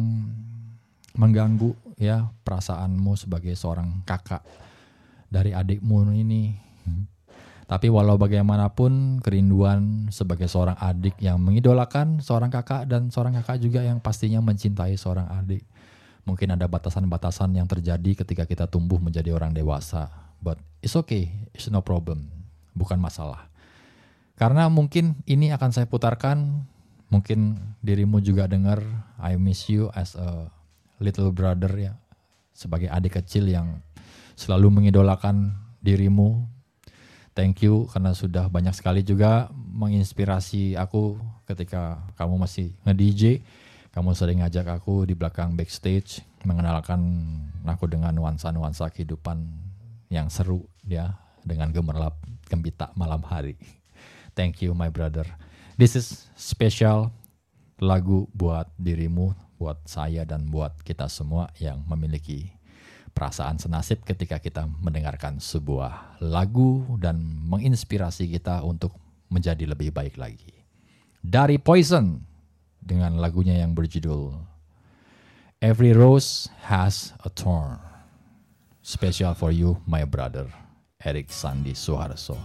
mengganggu ya perasaanmu sebagai seorang kakak dari adikmu ini. Tapi walau bagaimanapun kerinduan sebagai seorang adik yang mengidolakan seorang kakak dan seorang kakak juga yang pastinya mencintai seorang adik. Mungkin ada batasan-batasan yang terjadi ketika kita tumbuh menjadi orang dewasa. But it's okay, it's no problem. Bukan masalah. Karena mungkin ini akan saya putarkan, mungkin dirimu juga dengar I miss you as a little brother ya. Sebagai adik kecil yang selalu mengidolakan dirimu. Thank you karena sudah banyak sekali juga menginspirasi aku ketika kamu masih nge-DJ. Kamu sering ngajak aku di belakang backstage mengenalkan aku dengan nuansa-nuansa kehidupan yang seru ya dengan gemerlap gembita malam hari. Thank you my brother. This is special lagu buat dirimu, buat saya dan buat kita semua yang memiliki perasaan senasib ketika kita mendengarkan sebuah lagu dan menginspirasi kita untuk menjadi lebih baik lagi. Dari Poison dengan lagunya yang berjudul Every Rose Has a Thorn. Special for you, my brother, Eric Sandi Suharso.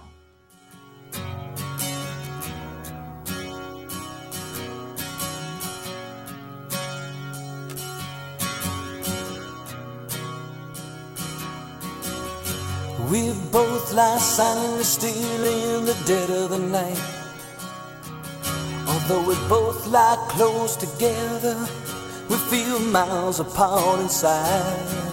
We both lie silently still in the dead of the night. Although we both lie close together, we feel miles apart inside.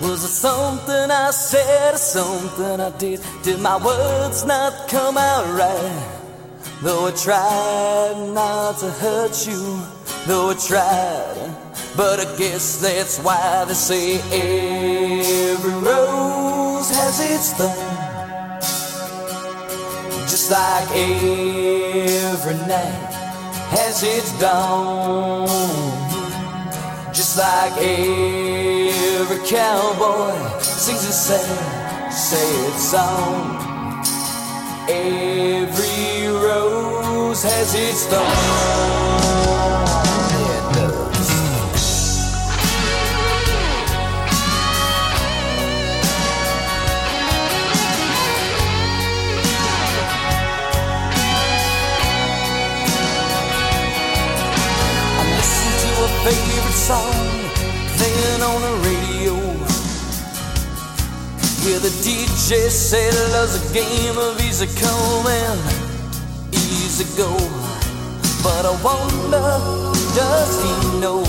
Was it something I said or something I did? Did my words not come out right? Though I tried not to hurt you, though I tried, but I guess that's why they say every rose has its thorn. Just like every night has its dawn. Just like every cowboy sings a sad, sad song. Every rose has its thorn. Song playing on the radio. Yeah, the DJ said love's a game of easy come and easy go. But I wonder, does he know?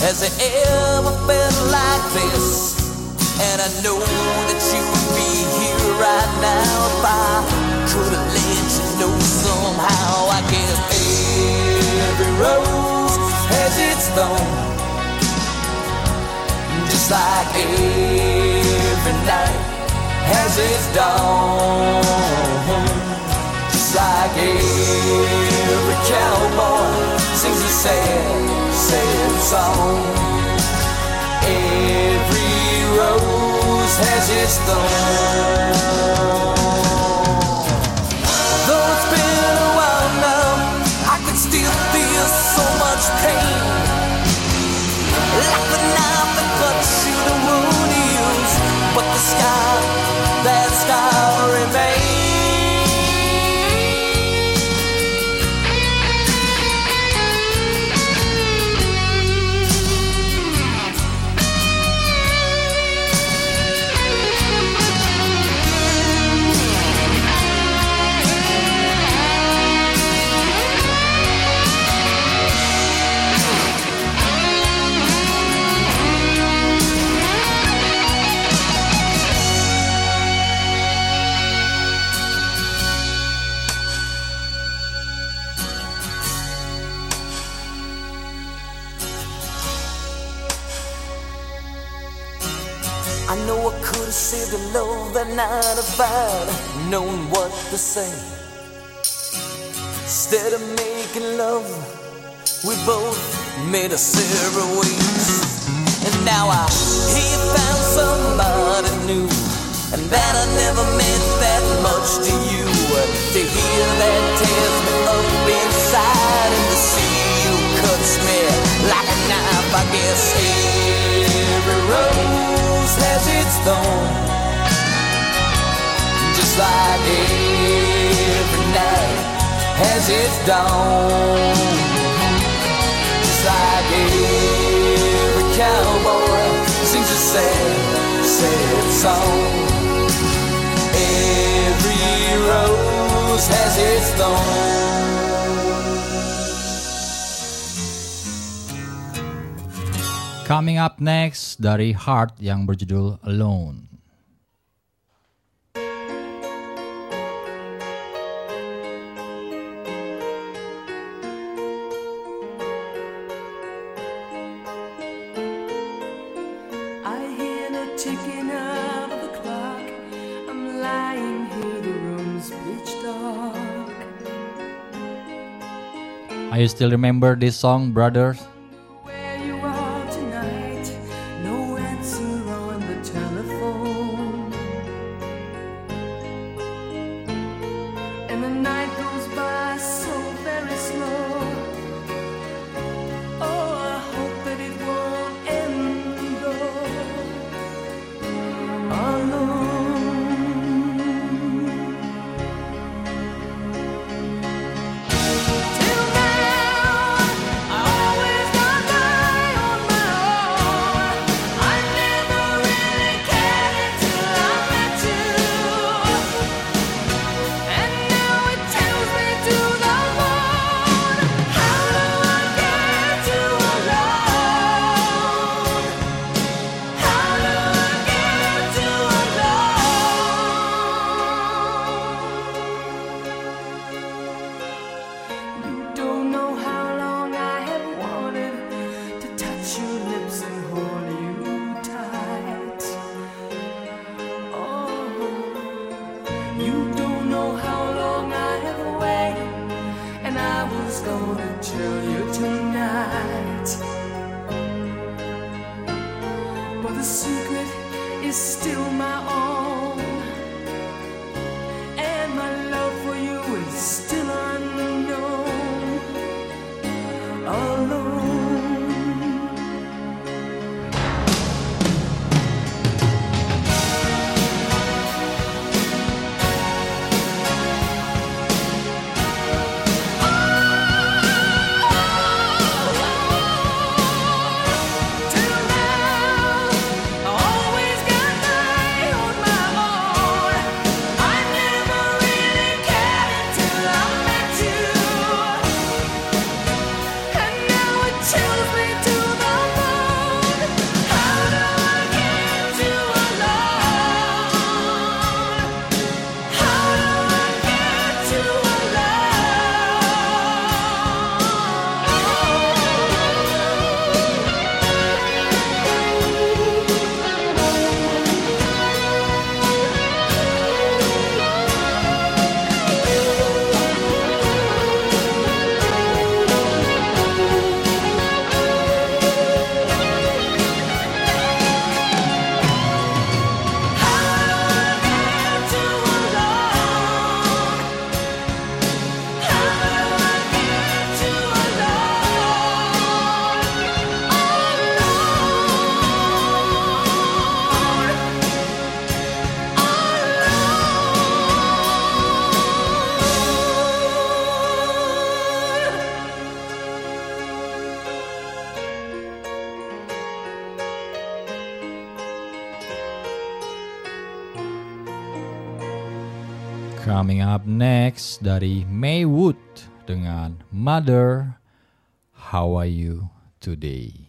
Has he ever felt like this? And I know that you would be here right now if I could have let you know somehow. I guess every rose has its thorn, just like every night has its dawn. Just like every cowboy sings a sad, sad song. Every rose has its thorn. Have saved love that night if I'd known what to say. Instead of making love, we both made a separate ways. And now I you found somebody new, and that I never meant that much to you. To hear that tears me up inside, and to see you cuts me like a knife. I guess every rose has its thorn, just like every night has its dawn. Just like every cowboy sings a sad, sad song. Every rose has its thorn. Coming up next dari Heart yang berjudul Alone. I hear the ticking of the clock. I'm lying here, the room's pitch dark. Are you still remember this song, brothers? Up next dari Maywood dengan Mother, How Are You Today?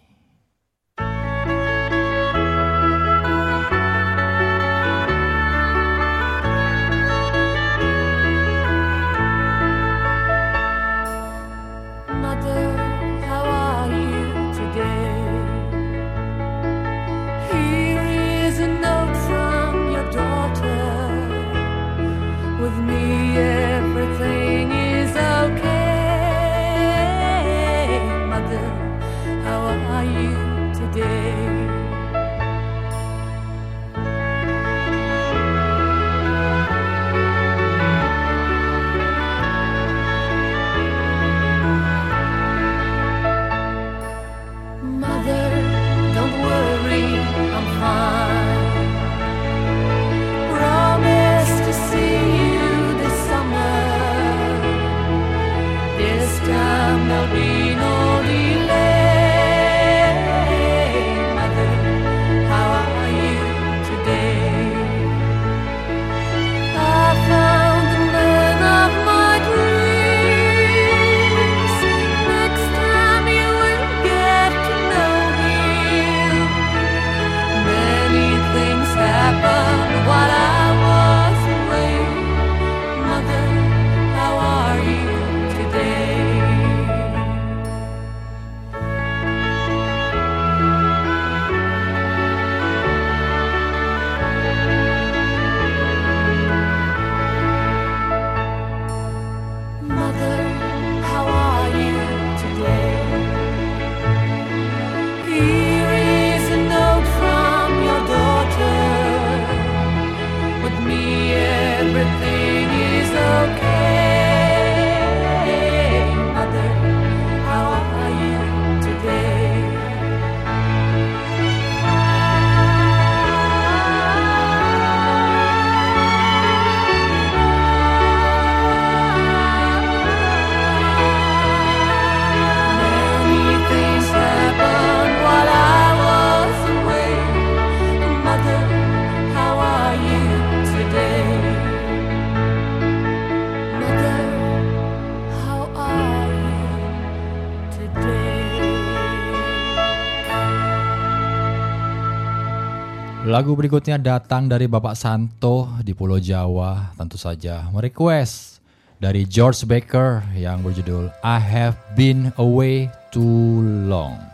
Lagu berikutnya datang dari Bapak Santo di Pulau Jawa, tentu saja merequest dari George Baker yang berjudul I Have Been Away Too Long.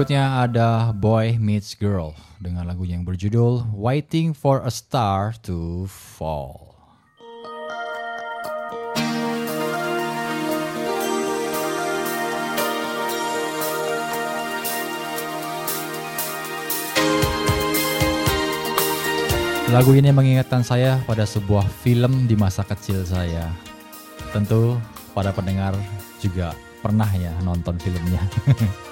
berikutnya ada Boy Meets Girl dengan lagu yang berjudul Waiting for a Star to Fall. Lagu ini mengingatkan saya pada sebuah film di masa kecil saya. Tentu pada pendengar juga pernah ya nonton filmnya.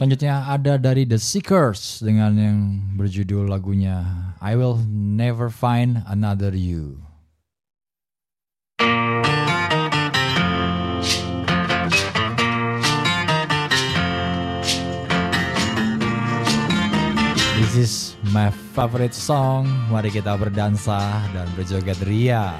Selanjutnya ada dari The Seekers dengan yang berjudul lagunya I Will Never Find Another You. This is my favorite song. Mari kita berdansa dan berjoget ria.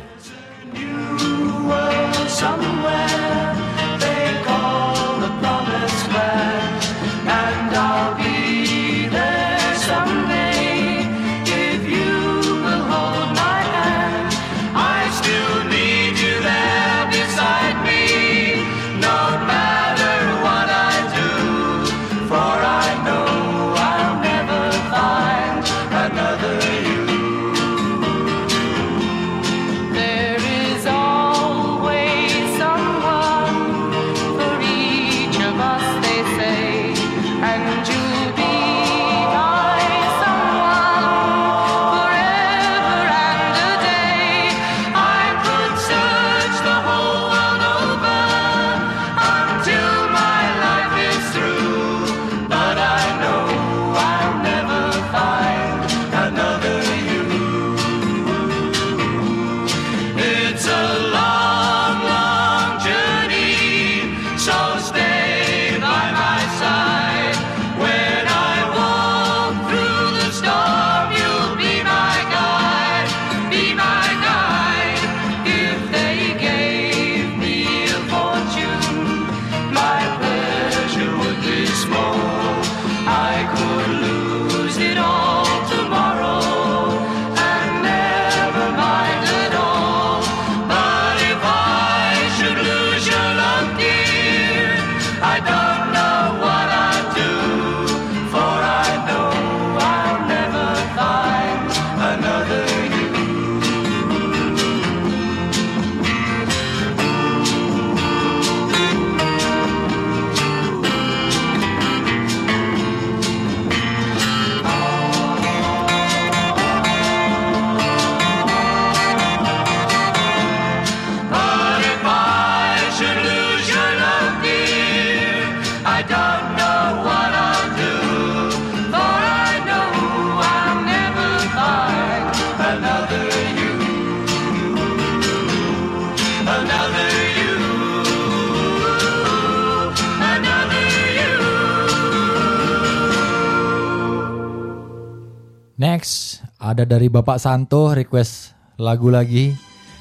ada dari Bapak Santo request lagu lagi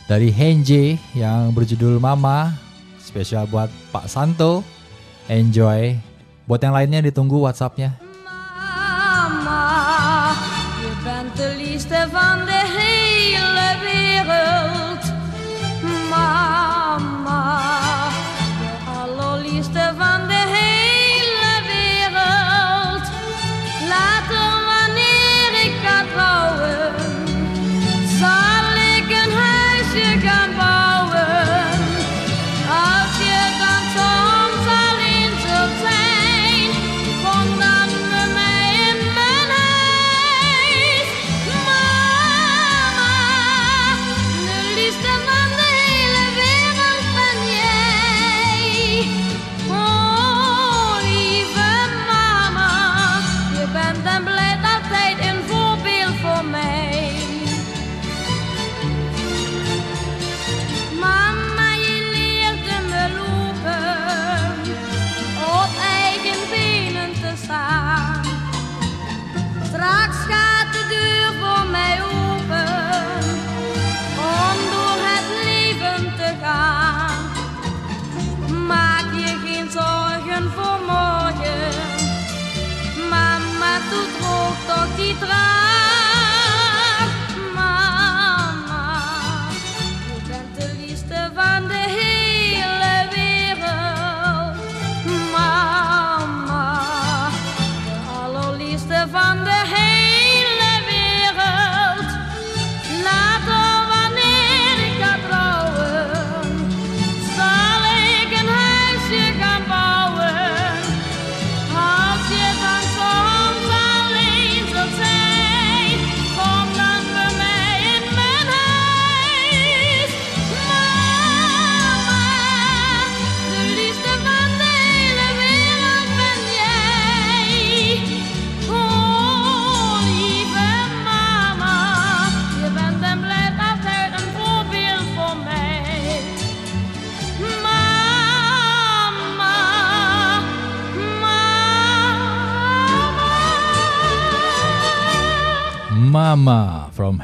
dari Henje yang berjudul Mama spesial buat Pak Santo. Enjoy. Buat yang lainnya ditunggu WhatsAppnya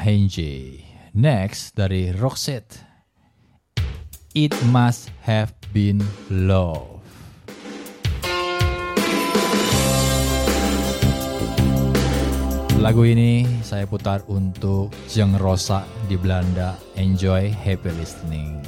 Henji. Next dari Roxette. It must have been love. Lagu ini saya putar untuk Jeng Rosa di Belanda. Enjoy, happy listening.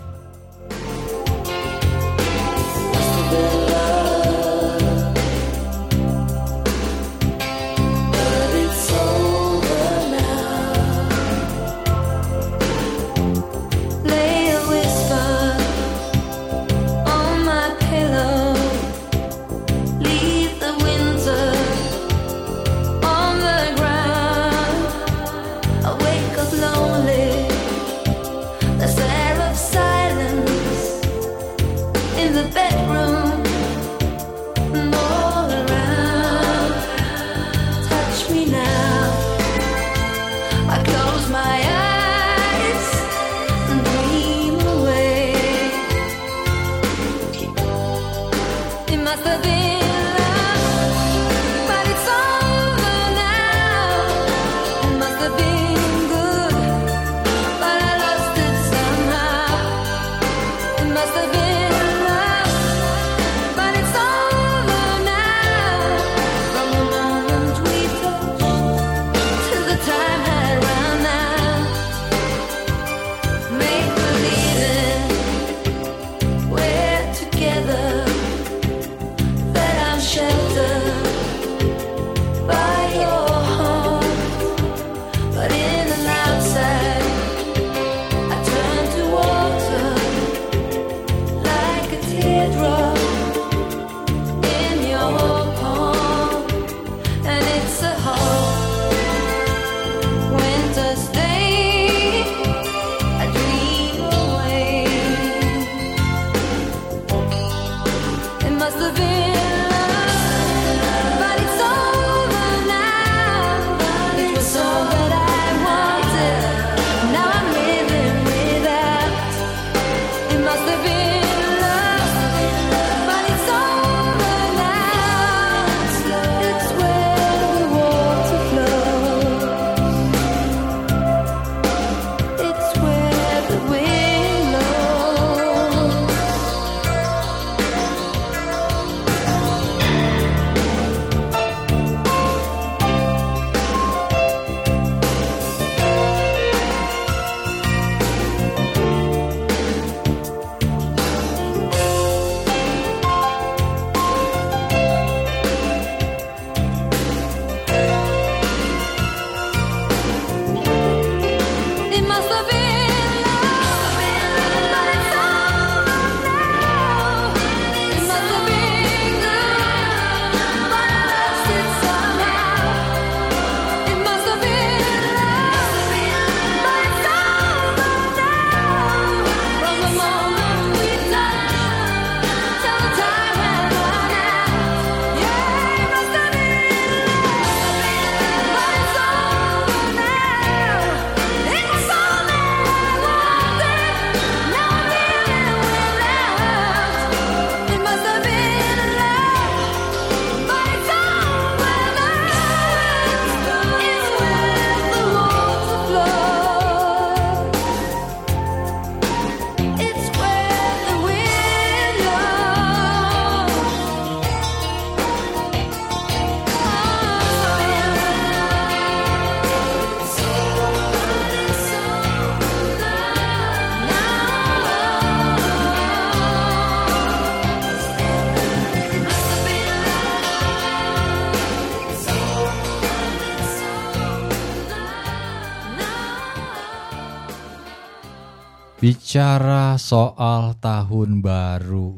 Bicara soal tahun baru.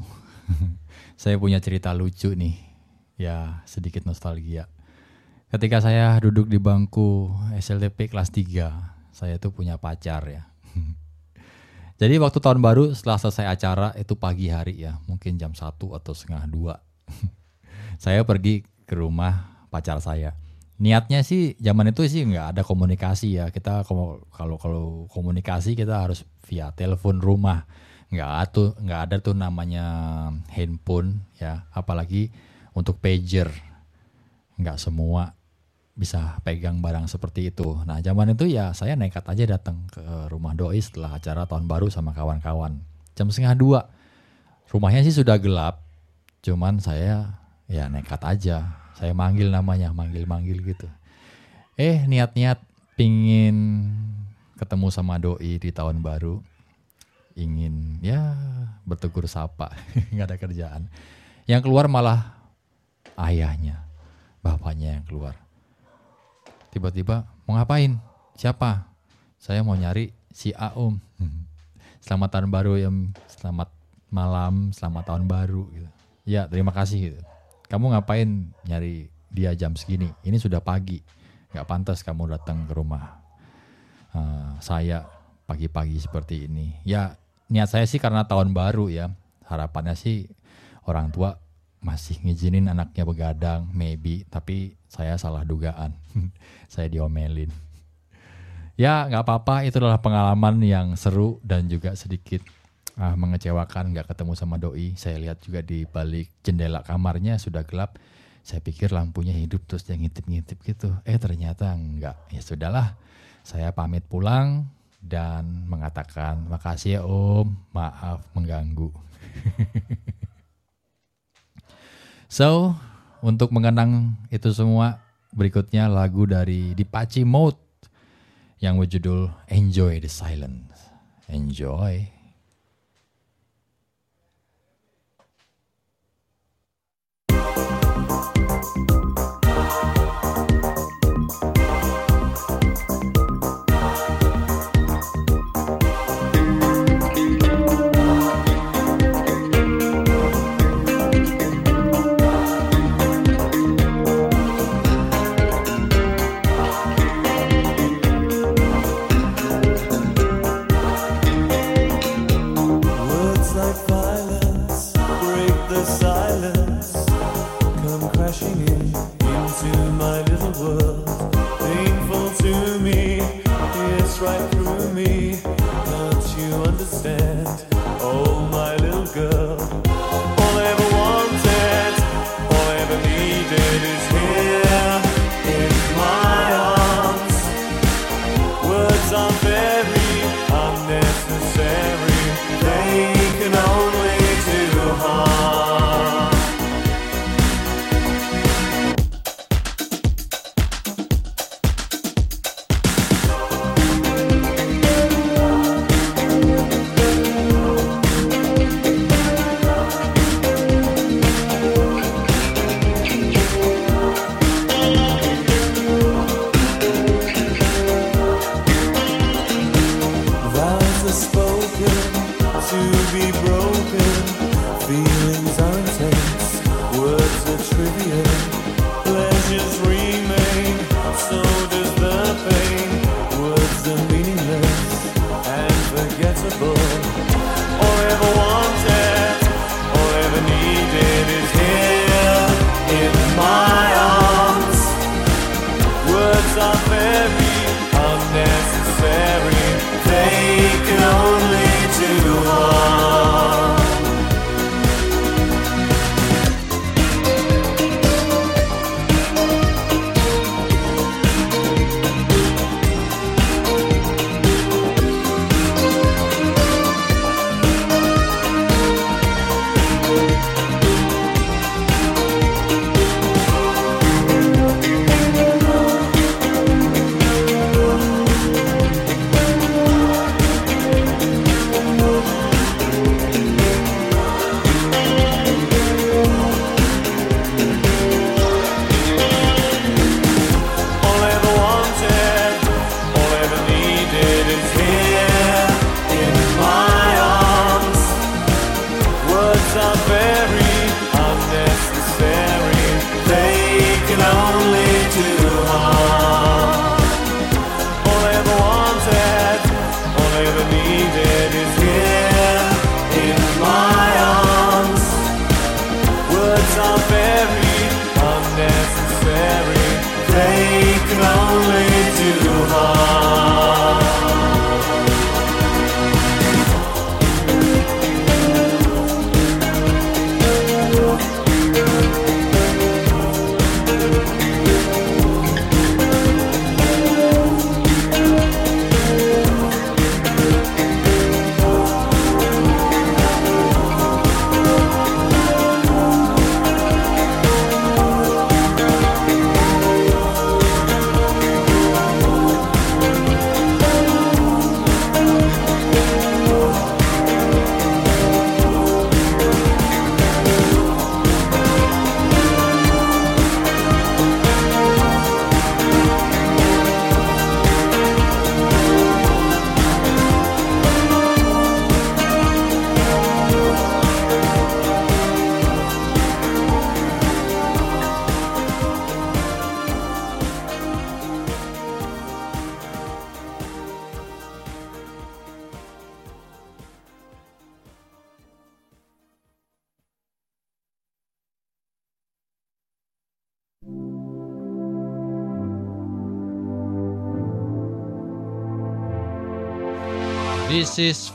saya punya cerita lucu nih. Ya, sedikit nostalgia. Ketika saya duduk di bangku SLTP kelas 3, saya tuh punya pacar ya. Jadi waktu tahun baru setelah selesai acara itu pagi hari ya, mungkin jam 1 atau setengah dua. saya pergi ke rumah pacar saya. Niatnya sih zaman itu sih nggak ada komunikasi ya. Kita kalau kalau komunikasi kita harus via telepon rumah. Nggak ada nggak ada tuh namanya handphone ya, apalagi untuk pager. Nggak semua bisa pegang barang seperti itu. Nah zaman itu ya saya nekat aja datang ke rumah doi setelah acara tahun baru sama kawan-kawan. Jam setengah dua. Rumahnya sih sudah gelap. Cuman saya ya nekat aja. Saya manggil namanya, manggil-manggil gitu. Eh niat-niat pingin ketemu sama doi di tahun baru. Ingin ya bertegur sapa. nggak ada kerjaan. Yang keluar malah ayahnya. Bapaknya yang keluar tiba-tiba mau ngapain? Siapa? Saya mau nyari si A Om. Selamat tahun baru ya, selamat malam, selamat tahun baru. Gitu. Ya terima kasih. Gitu. Kamu ngapain nyari dia jam segini? Ini sudah pagi, nggak pantas kamu datang ke rumah uh, saya pagi-pagi seperti ini. Ya niat saya sih karena tahun baru ya, harapannya sih orang tua masih ngizinin anaknya begadang, maybe, tapi saya salah dugaan. saya diomelin. Ya nggak apa-apa, itu adalah pengalaman yang seru dan juga sedikit ah, mengecewakan nggak ketemu sama doi. Saya lihat juga di balik jendela kamarnya sudah gelap. Saya pikir lampunya hidup terus dia ngintip-ngintip gitu. Eh ternyata enggak. Ya sudahlah, saya pamit pulang dan mengatakan makasih ya om, maaf mengganggu. So, untuk mengenang itu semua, berikutnya lagu dari Dipachi Mode yang berjudul Enjoy the Silence. Enjoy. Enjoy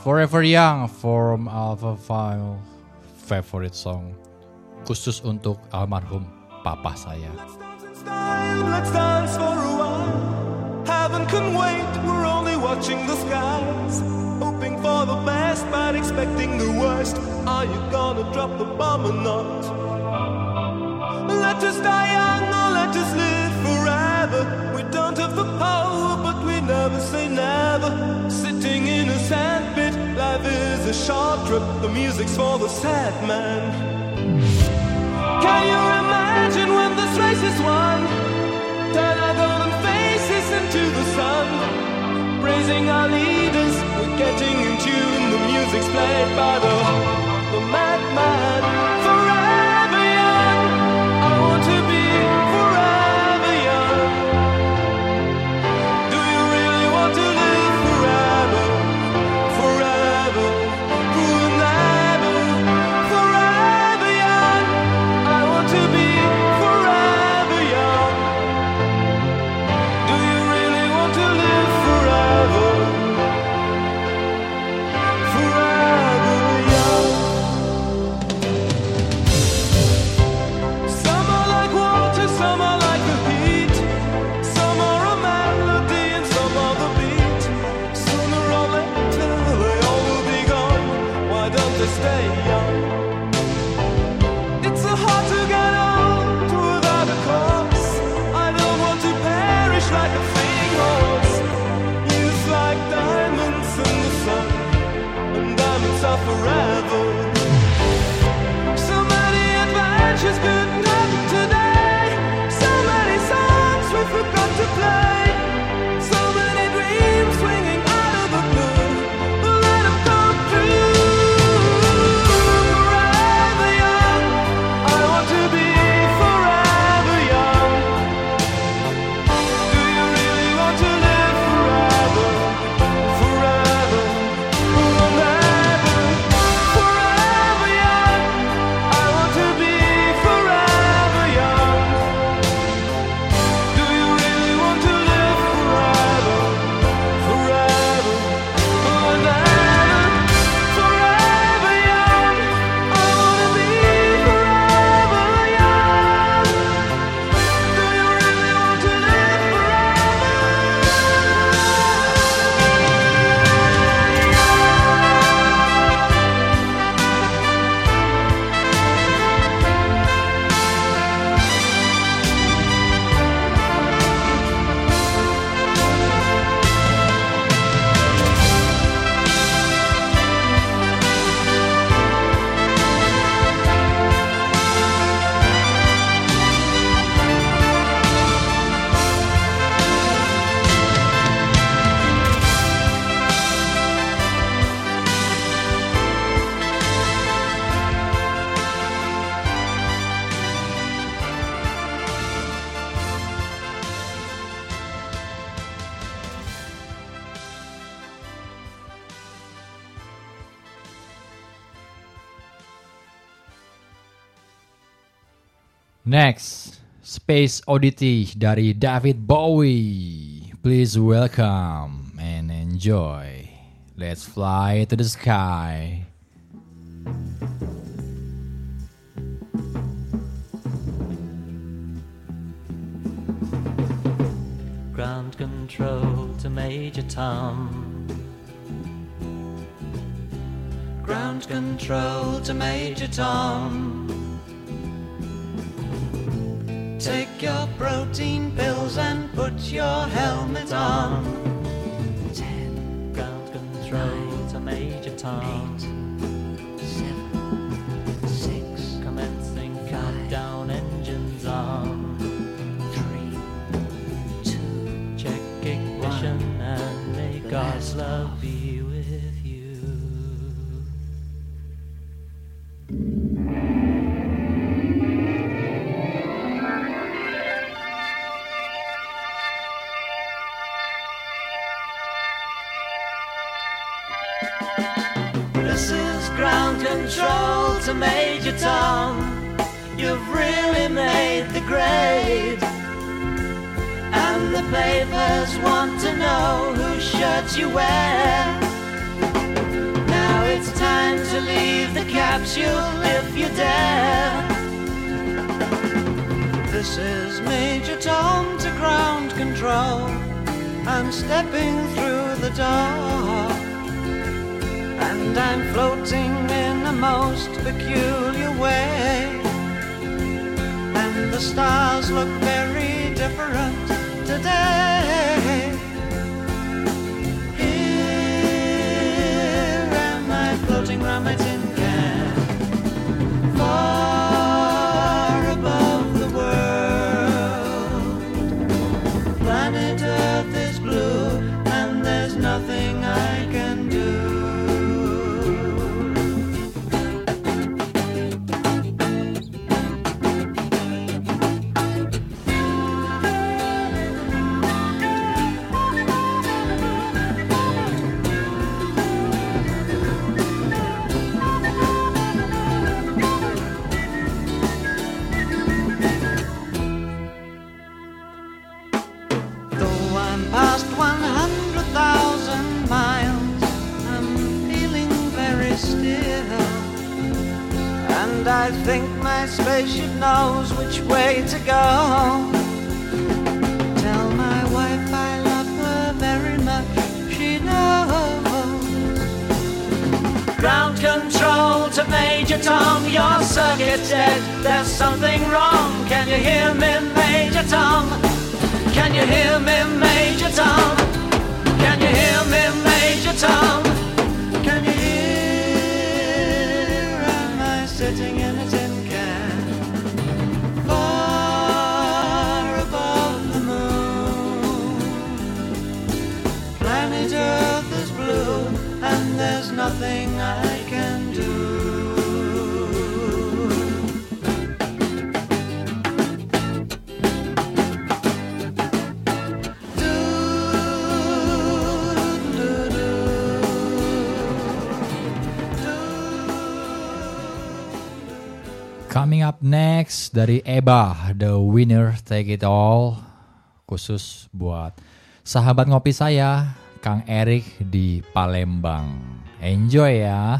Forever Young from Alpha File favorite song khusus untuk almarhum papa saya. Let's dance for a while. Heaven can wait, we're only watching the skies. Hoping for the best, but expecting the worst. Are you gonna drop the bomb or not? Let us die young or let us live short trip. The music's for the sad man. Can you imagine when this race is won? Turn our golden faces into the sun. Praising our leaders, we're getting in tune. The music's played by the, the madman. Space Oddity dari David Bowie. Please welcome and enjoy. Let's fly to the sky. Ground control to Major Tom. Ground control to Major Tom. Take your protein pills and put your helmet on. Ten. Ground control to Major Tom. seven, to Major Tom. You've really made the grade. And the papers want to know whose shirt you wear. Now it's time to leave the capsule if you dare. This is Major Tom to ground control. I'm stepping through the door. And I'm floating in a most peculiar way. And the stars look very different today. Dari Eba, The Winner Take It All. Khusus buat sahabat ngopi saya, Kang Erik di Palembang. Enjoy ya.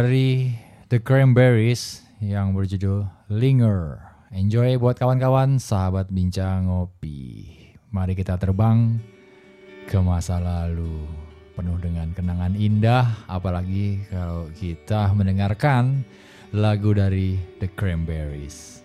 dari The Cranberries yang berjudul Linger. Enjoy buat kawan-kawan sahabat bincang ngopi. Mari kita terbang ke masa lalu penuh dengan kenangan indah apalagi kalau kita mendengarkan lagu dari The Cranberries.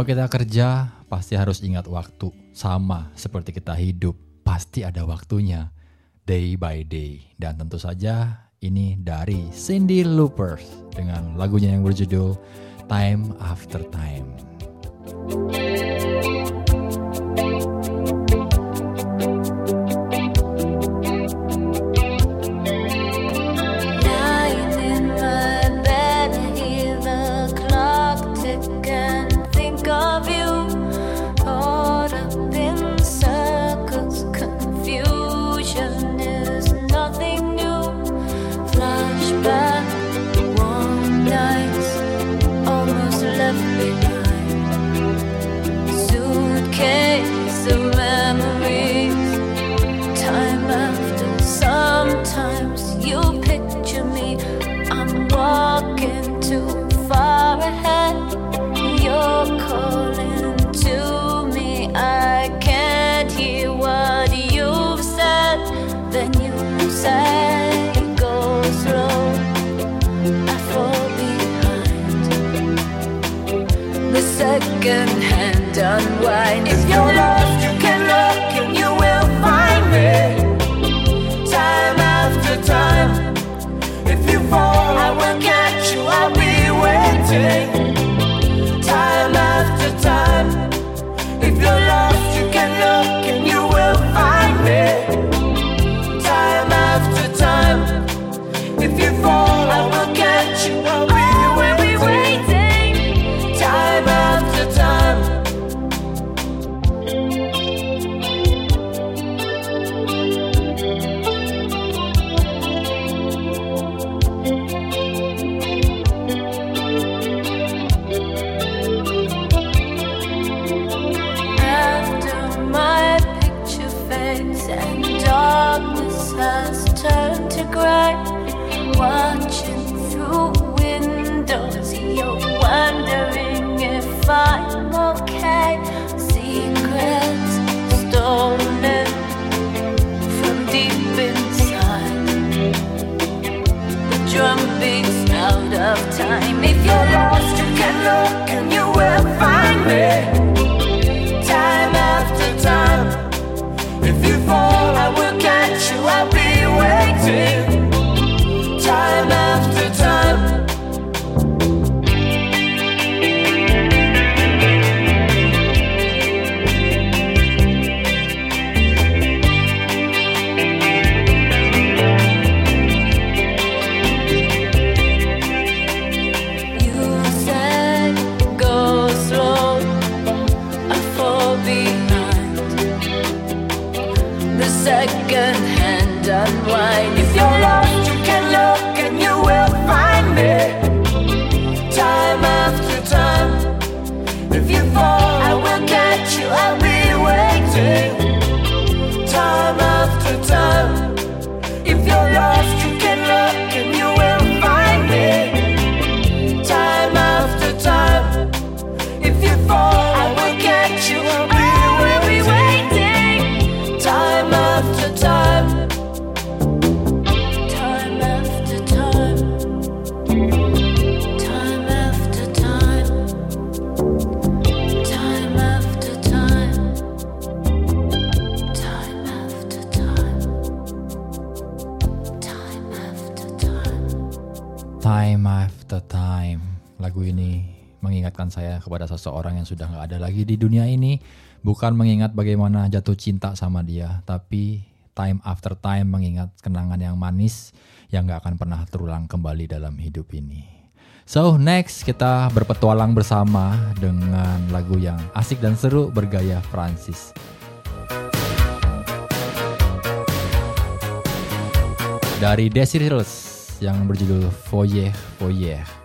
Kalau kita kerja, pasti harus ingat waktu. Sama seperti kita hidup, pasti ada waktunya. Day by day. Dan tentu saja ini dari Cindy Loopers dengan lagunya yang berjudul Time After Time. second hand unwind. If you're lost, you can look and you will find me. Time after time. If you fall, I will catch you. I'll be waiting. of time. If you're lost, you can look and you will find me. Time after time. If you fall, I will catch you. I'll be waiting. saya kepada seseorang yang sudah nggak ada lagi di dunia ini bukan mengingat bagaimana jatuh cinta sama dia, tapi time after time mengingat kenangan yang manis yang nggak akan pernah terulang kembali dalam hidup ini. So next kita berpetualang bersama dengan lagu yang asik dan seru bergaya Francis. Dari Desireless yang berjudul Foyer Foyer.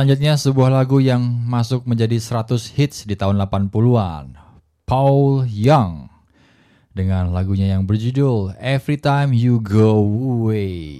Selanjutnya sebuah lagu yang masuk menjadi 100 hits di tahun 80-an. Paul Young dengan lagunya yang berjudul Every Time You Go Away.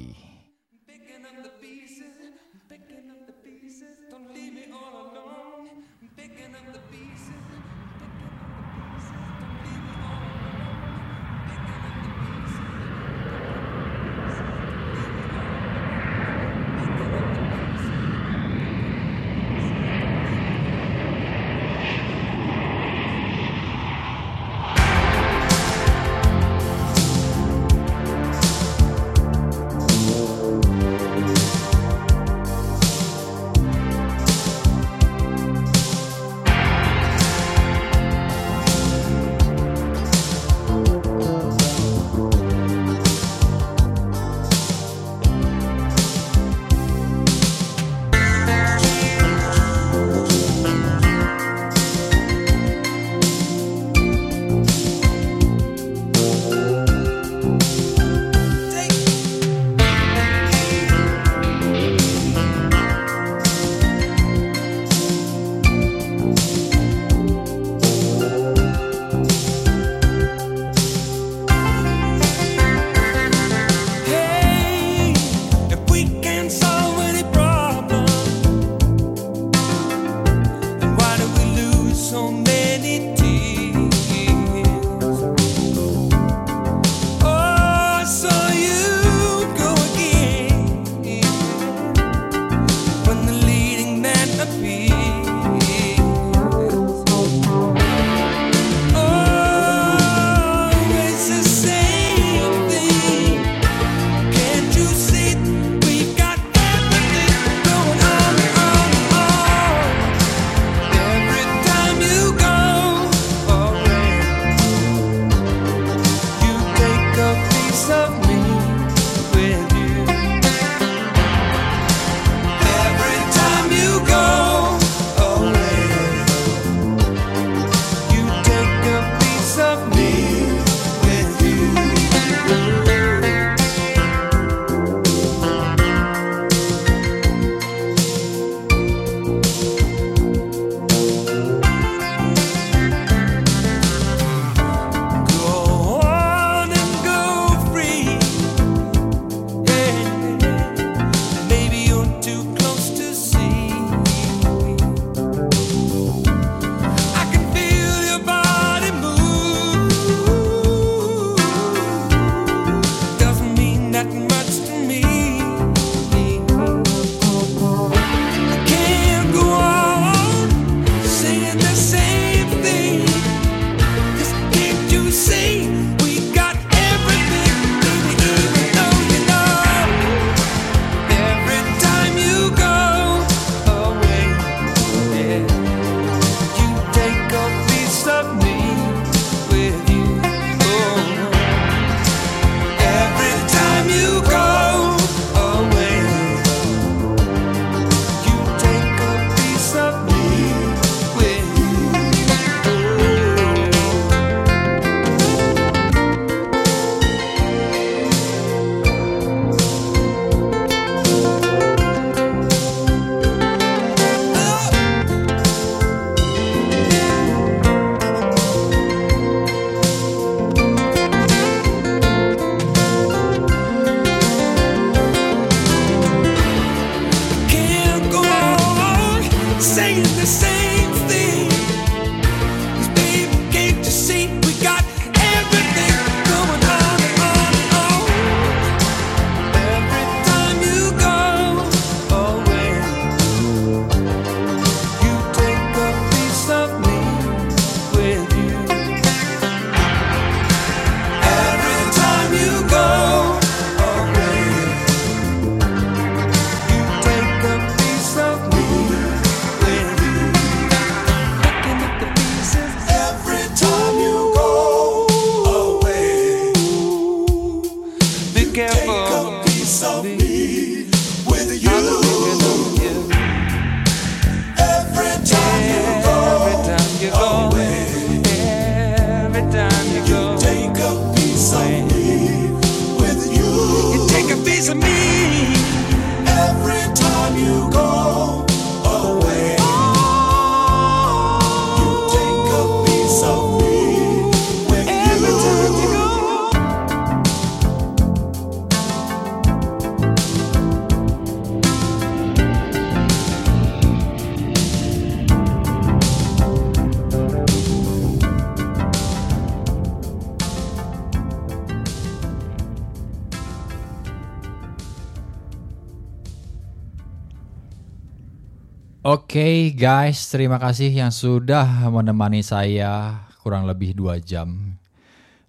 Oke guys, terima kasih yang sudah menemani saya kurang lebih dua jam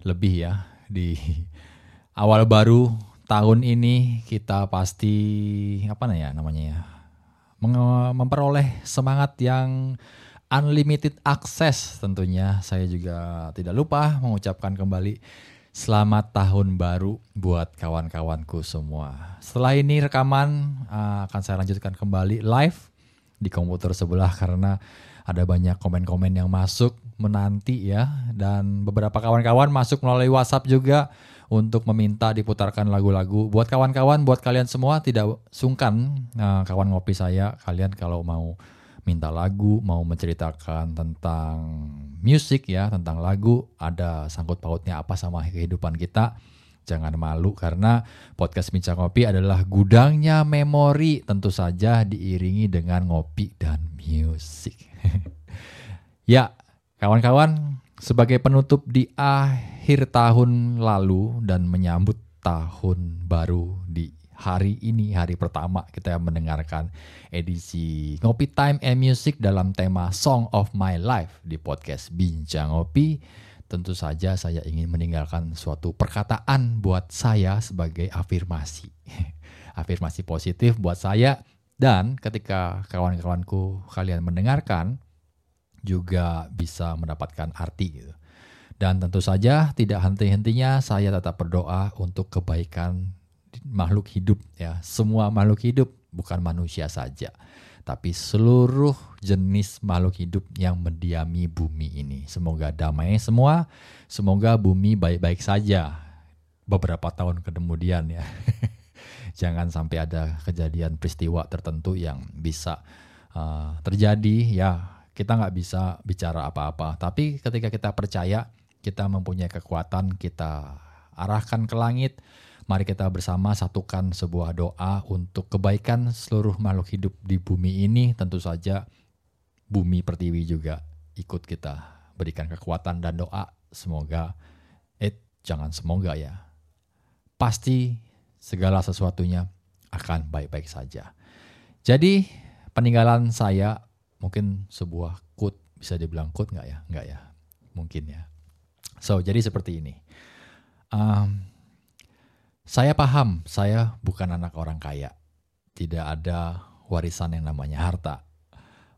lebih ya. Di awal baru tahun ini kita pasti apa ya namanya ya memperoleh semangat yang unlimited access tentunya. Saya juga tidak lupa mengucapkan kembali selamat tahun baru buat kawan-kawanku semua. Setelah ini rekaman uh, akan saya lanjutkan kembali live di komputer sebelah karena ada banyak komen-komen yang masuk menanti ya. Dan beberapa kawan-kawan masuk melalui WhatsApp juga untuk meminta diputarkan lagu-lagu. Buat kawan-kawan buat kalian semua tidak sungkan nah, kawan ngopi saya kalian kalau mau minta lagu mau menceritakan tentang musik ya tentang lagu ada sangkut pautnya apa sama kehidupan kita Jangan malu karena podcast Bincang Kopi adalah gudangnya memori tentu saja diiringi dengan ngopi dan musik. ya, kawan-kawan, sebagai penutup di akhir tahun lalu dan menyambut tahun baru di hari ini, hari pertama kita mendengarkan edisi Ngopi Time and Music dalam tema Song of My Life di podcast Bincang Ngopi tentu saja saya ingin meninggalkan suatu perkataan buat saya sebagai afirmasi. afirmasi positif buat saya dan ketika kawan-kawanku kalian mendengarkan juga bisa mendapatkan arti gitu. Dan tentu saja tidak henti-hentinya saya tetap berdoa untuk kebaikan makhluk hidup ya. Semua makhluk hidup bukan manusia saja tapi seluruh jenis makhluk hidup yang mendiami bumi ini. Semoga damai semua, semoga bumi baik-baik saja beberapa tahun kemudian ya. Jangan sampai ada kejadian peristiwa tertentu yang bisa uh, terjadi ya. Kita nggak bisa bicara apa-apa, tapi ketika kita percaya kita mempunyai kekuatan, kita arahkan ke langit, Mari kita bersama satukan sebuah doa untuk kebaikan seluruh makhluk hidup di bumi ini. Tentu saja bumi pertiwi juga ikut kita berikan kekuatan dan doa. Semoga, eh jangan semoga ya. Pasti segala sesuatunya akan baik-baik saja. Jadi peninggalan saya mungkin sebuah quote bisa dibilang quote nggak ya? Nggak ya? Mungkin ya. So jadi seperti ini. Um, saya paham, saya bukan anak orang kaya. Tidak ada warisan yang namanya harta.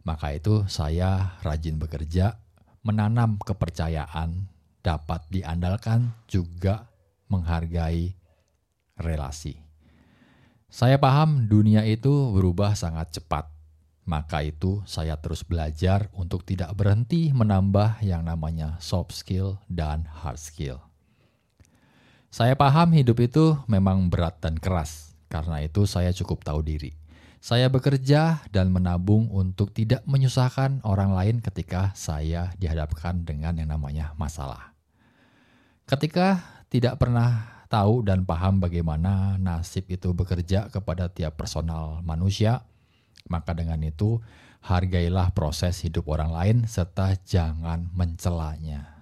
Maka itu saya rajin bekerja, menanam kepercayaan, dapat diandalkan, juga menghargai relasi. Saya paham dunia itu berubah sangat cepat. Maka itu saya terus belajar untuk tidak berhenti menambah yang namanya soft skill dan hard skill. Saya paham hidup itu memang berat dan keras, karena itu saya cukup tahu diri. Saya bekerja dan menabung untuk tidak menyusahkan orang lain ketika saya dihadapkan dengan yang namanya masalah. Ketika tidak pernah tahu dan paham bagaimana nasib itu bekerja kepada tiap personal manusia, maka dengan itu hargailah proses hidup orang lain serta jangan mencelanya.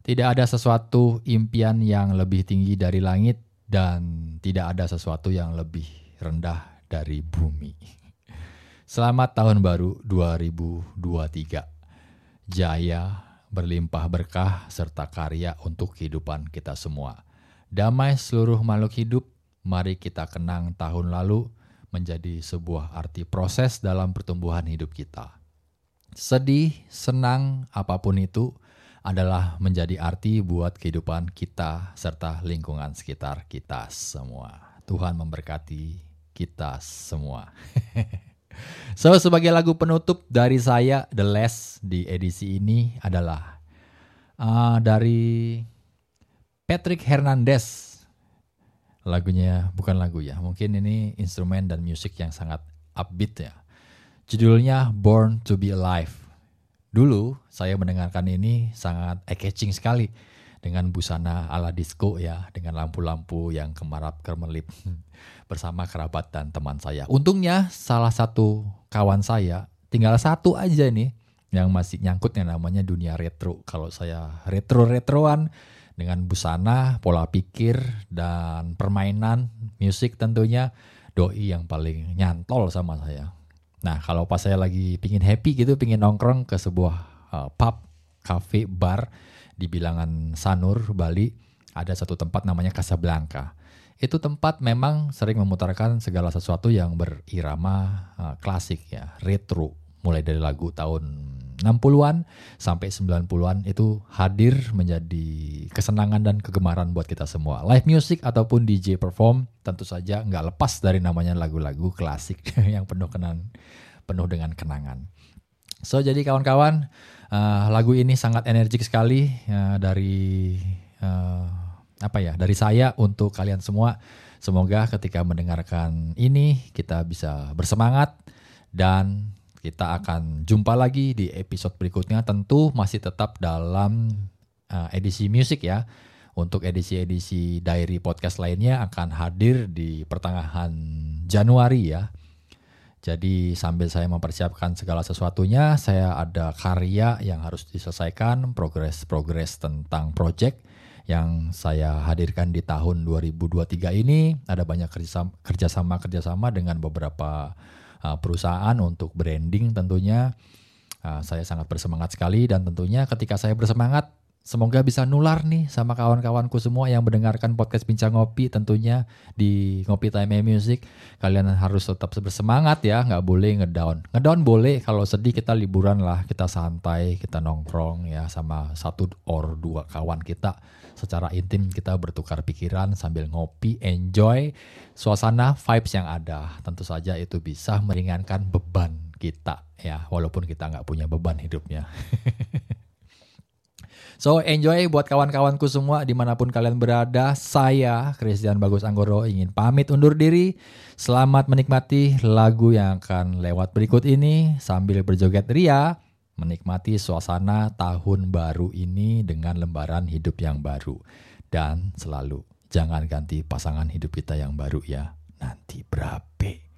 Tidak ada sesuatu impian yang lebih tinggi dari langit dan tidak ada sesuatu yang lebih rendah dari bumi. Selamat tahun baru 2023. Jaya, berlimpah berkah serta karya untuk kehidupan kita semua. Damai seluruh makhluk hidup, mari kita kenang tahun lalu menjadi sebuah arti proses dalam pertumbuhan hidup kita. Sedih, senang, apa pun itu, adalah menjadi arti buat kehidupan kita serta lingkungan sekitar kita semua. Tuhan memberkati kita semua. so sebagai lagu penutup dari saya The Last di edisi ini adalah uh, dari Patrick Hernandez lagunya bukan lagu ya. Mungkin ini instrumen dan musik yang sangat upbeat ya. Judulnya Born to be Alive. Dulu saya mendengarkan ini sangat eye-catching sekali dengan busana ala disco ya, dengan lampu-lampu yang kemarap kemerlip bersama kerabat dan teman saya. Untungnya salah satu kawan saya tinggal satu aja nih yang masih nyangkut yang namanya dunia retro. Kalau saya retro-retroan dengan busana, pola pikir dan permainan musik tentunya doi yang paling nyantol sama saya. Nah, kalau pas saya lagi pingin happy gitu, pingin nongkrong ke sebuah uh, pub, cafe, bar di bilangan Sanur, Bali, ada satu tempat namanya Casablanca. Itu tempat memang sering memutarkan segala sesuatu yang berirama uh, klasik ya, retro, mulai dari lagu tahun 60-an sampai 90-an itu hadir menjadi kesenangan dan kegemaran buat kita semua. Live music ataupun DJ perform tentu saja nggak lepas dari namanya lagu-lagu klasik yang penuh kenan penuh dengan kenangan. So jadi kawan-kawan uh, lagu ini sangat energik sekali uh, dari uh, apa ya dari saya untuk kalian semua. Semoga ketika mendengarkan ini kita bisa bersemangat dan kita akan jumpa lagi di episode berikutnya tentu masih tetap dalam uh, edisi musik ya. Untuk edisi-edisi diary podcast lainnya akan hadir di pertengahan Januari ya. Jadi sambil saya mempersiapkan segala sesuatunya, saya ada karya yang harus diselesaikan, progres-progres tentang project yang saya hadirkan di tahun 2023 ini. Ada banyak kerjasama kerjasama-kerjasama dengan beberapa uh, perusahaan untuk branding tentunya. Uh, saya sangat bersemangat sekali dan tentunya ketika saya bersemangat semoga bisa nular nih sama kawan-kawanku semua yang mendengarkan podcast Bincang Ngopi tentunya di Ngopi Time Music. Kalian harus tetap bersemangat ya, nggak boleh ngedown. Ngedown boleh kalau sedih kita liburan lah, kita santai, kita nongkrong ya sama satu or dua kawan kita secara intim kita bertukar pikiran sambil ngopi, enjoy suasana vibes yang ada. Tentu saja itu bisa meringankan beban kita ya, walaupun kita nggak punya beban hidupnya. So enjoy buat kawan-kawanku semua di mana pun kalian berada. Saya Christian Bagus Anggoro ingin pamit undur diri. Selamat menikmati lagu yang akan lewat berikut ini sambil berjoget ria. Menikmati suasana tahun baru ini dengan lembaran hidup yang baru. Dan selalu jangan ganti pasangan hidup kita yang baru ya. Nanti berabe.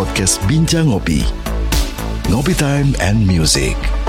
Podcast Bincang Ngopi. Ngopi Time and Music.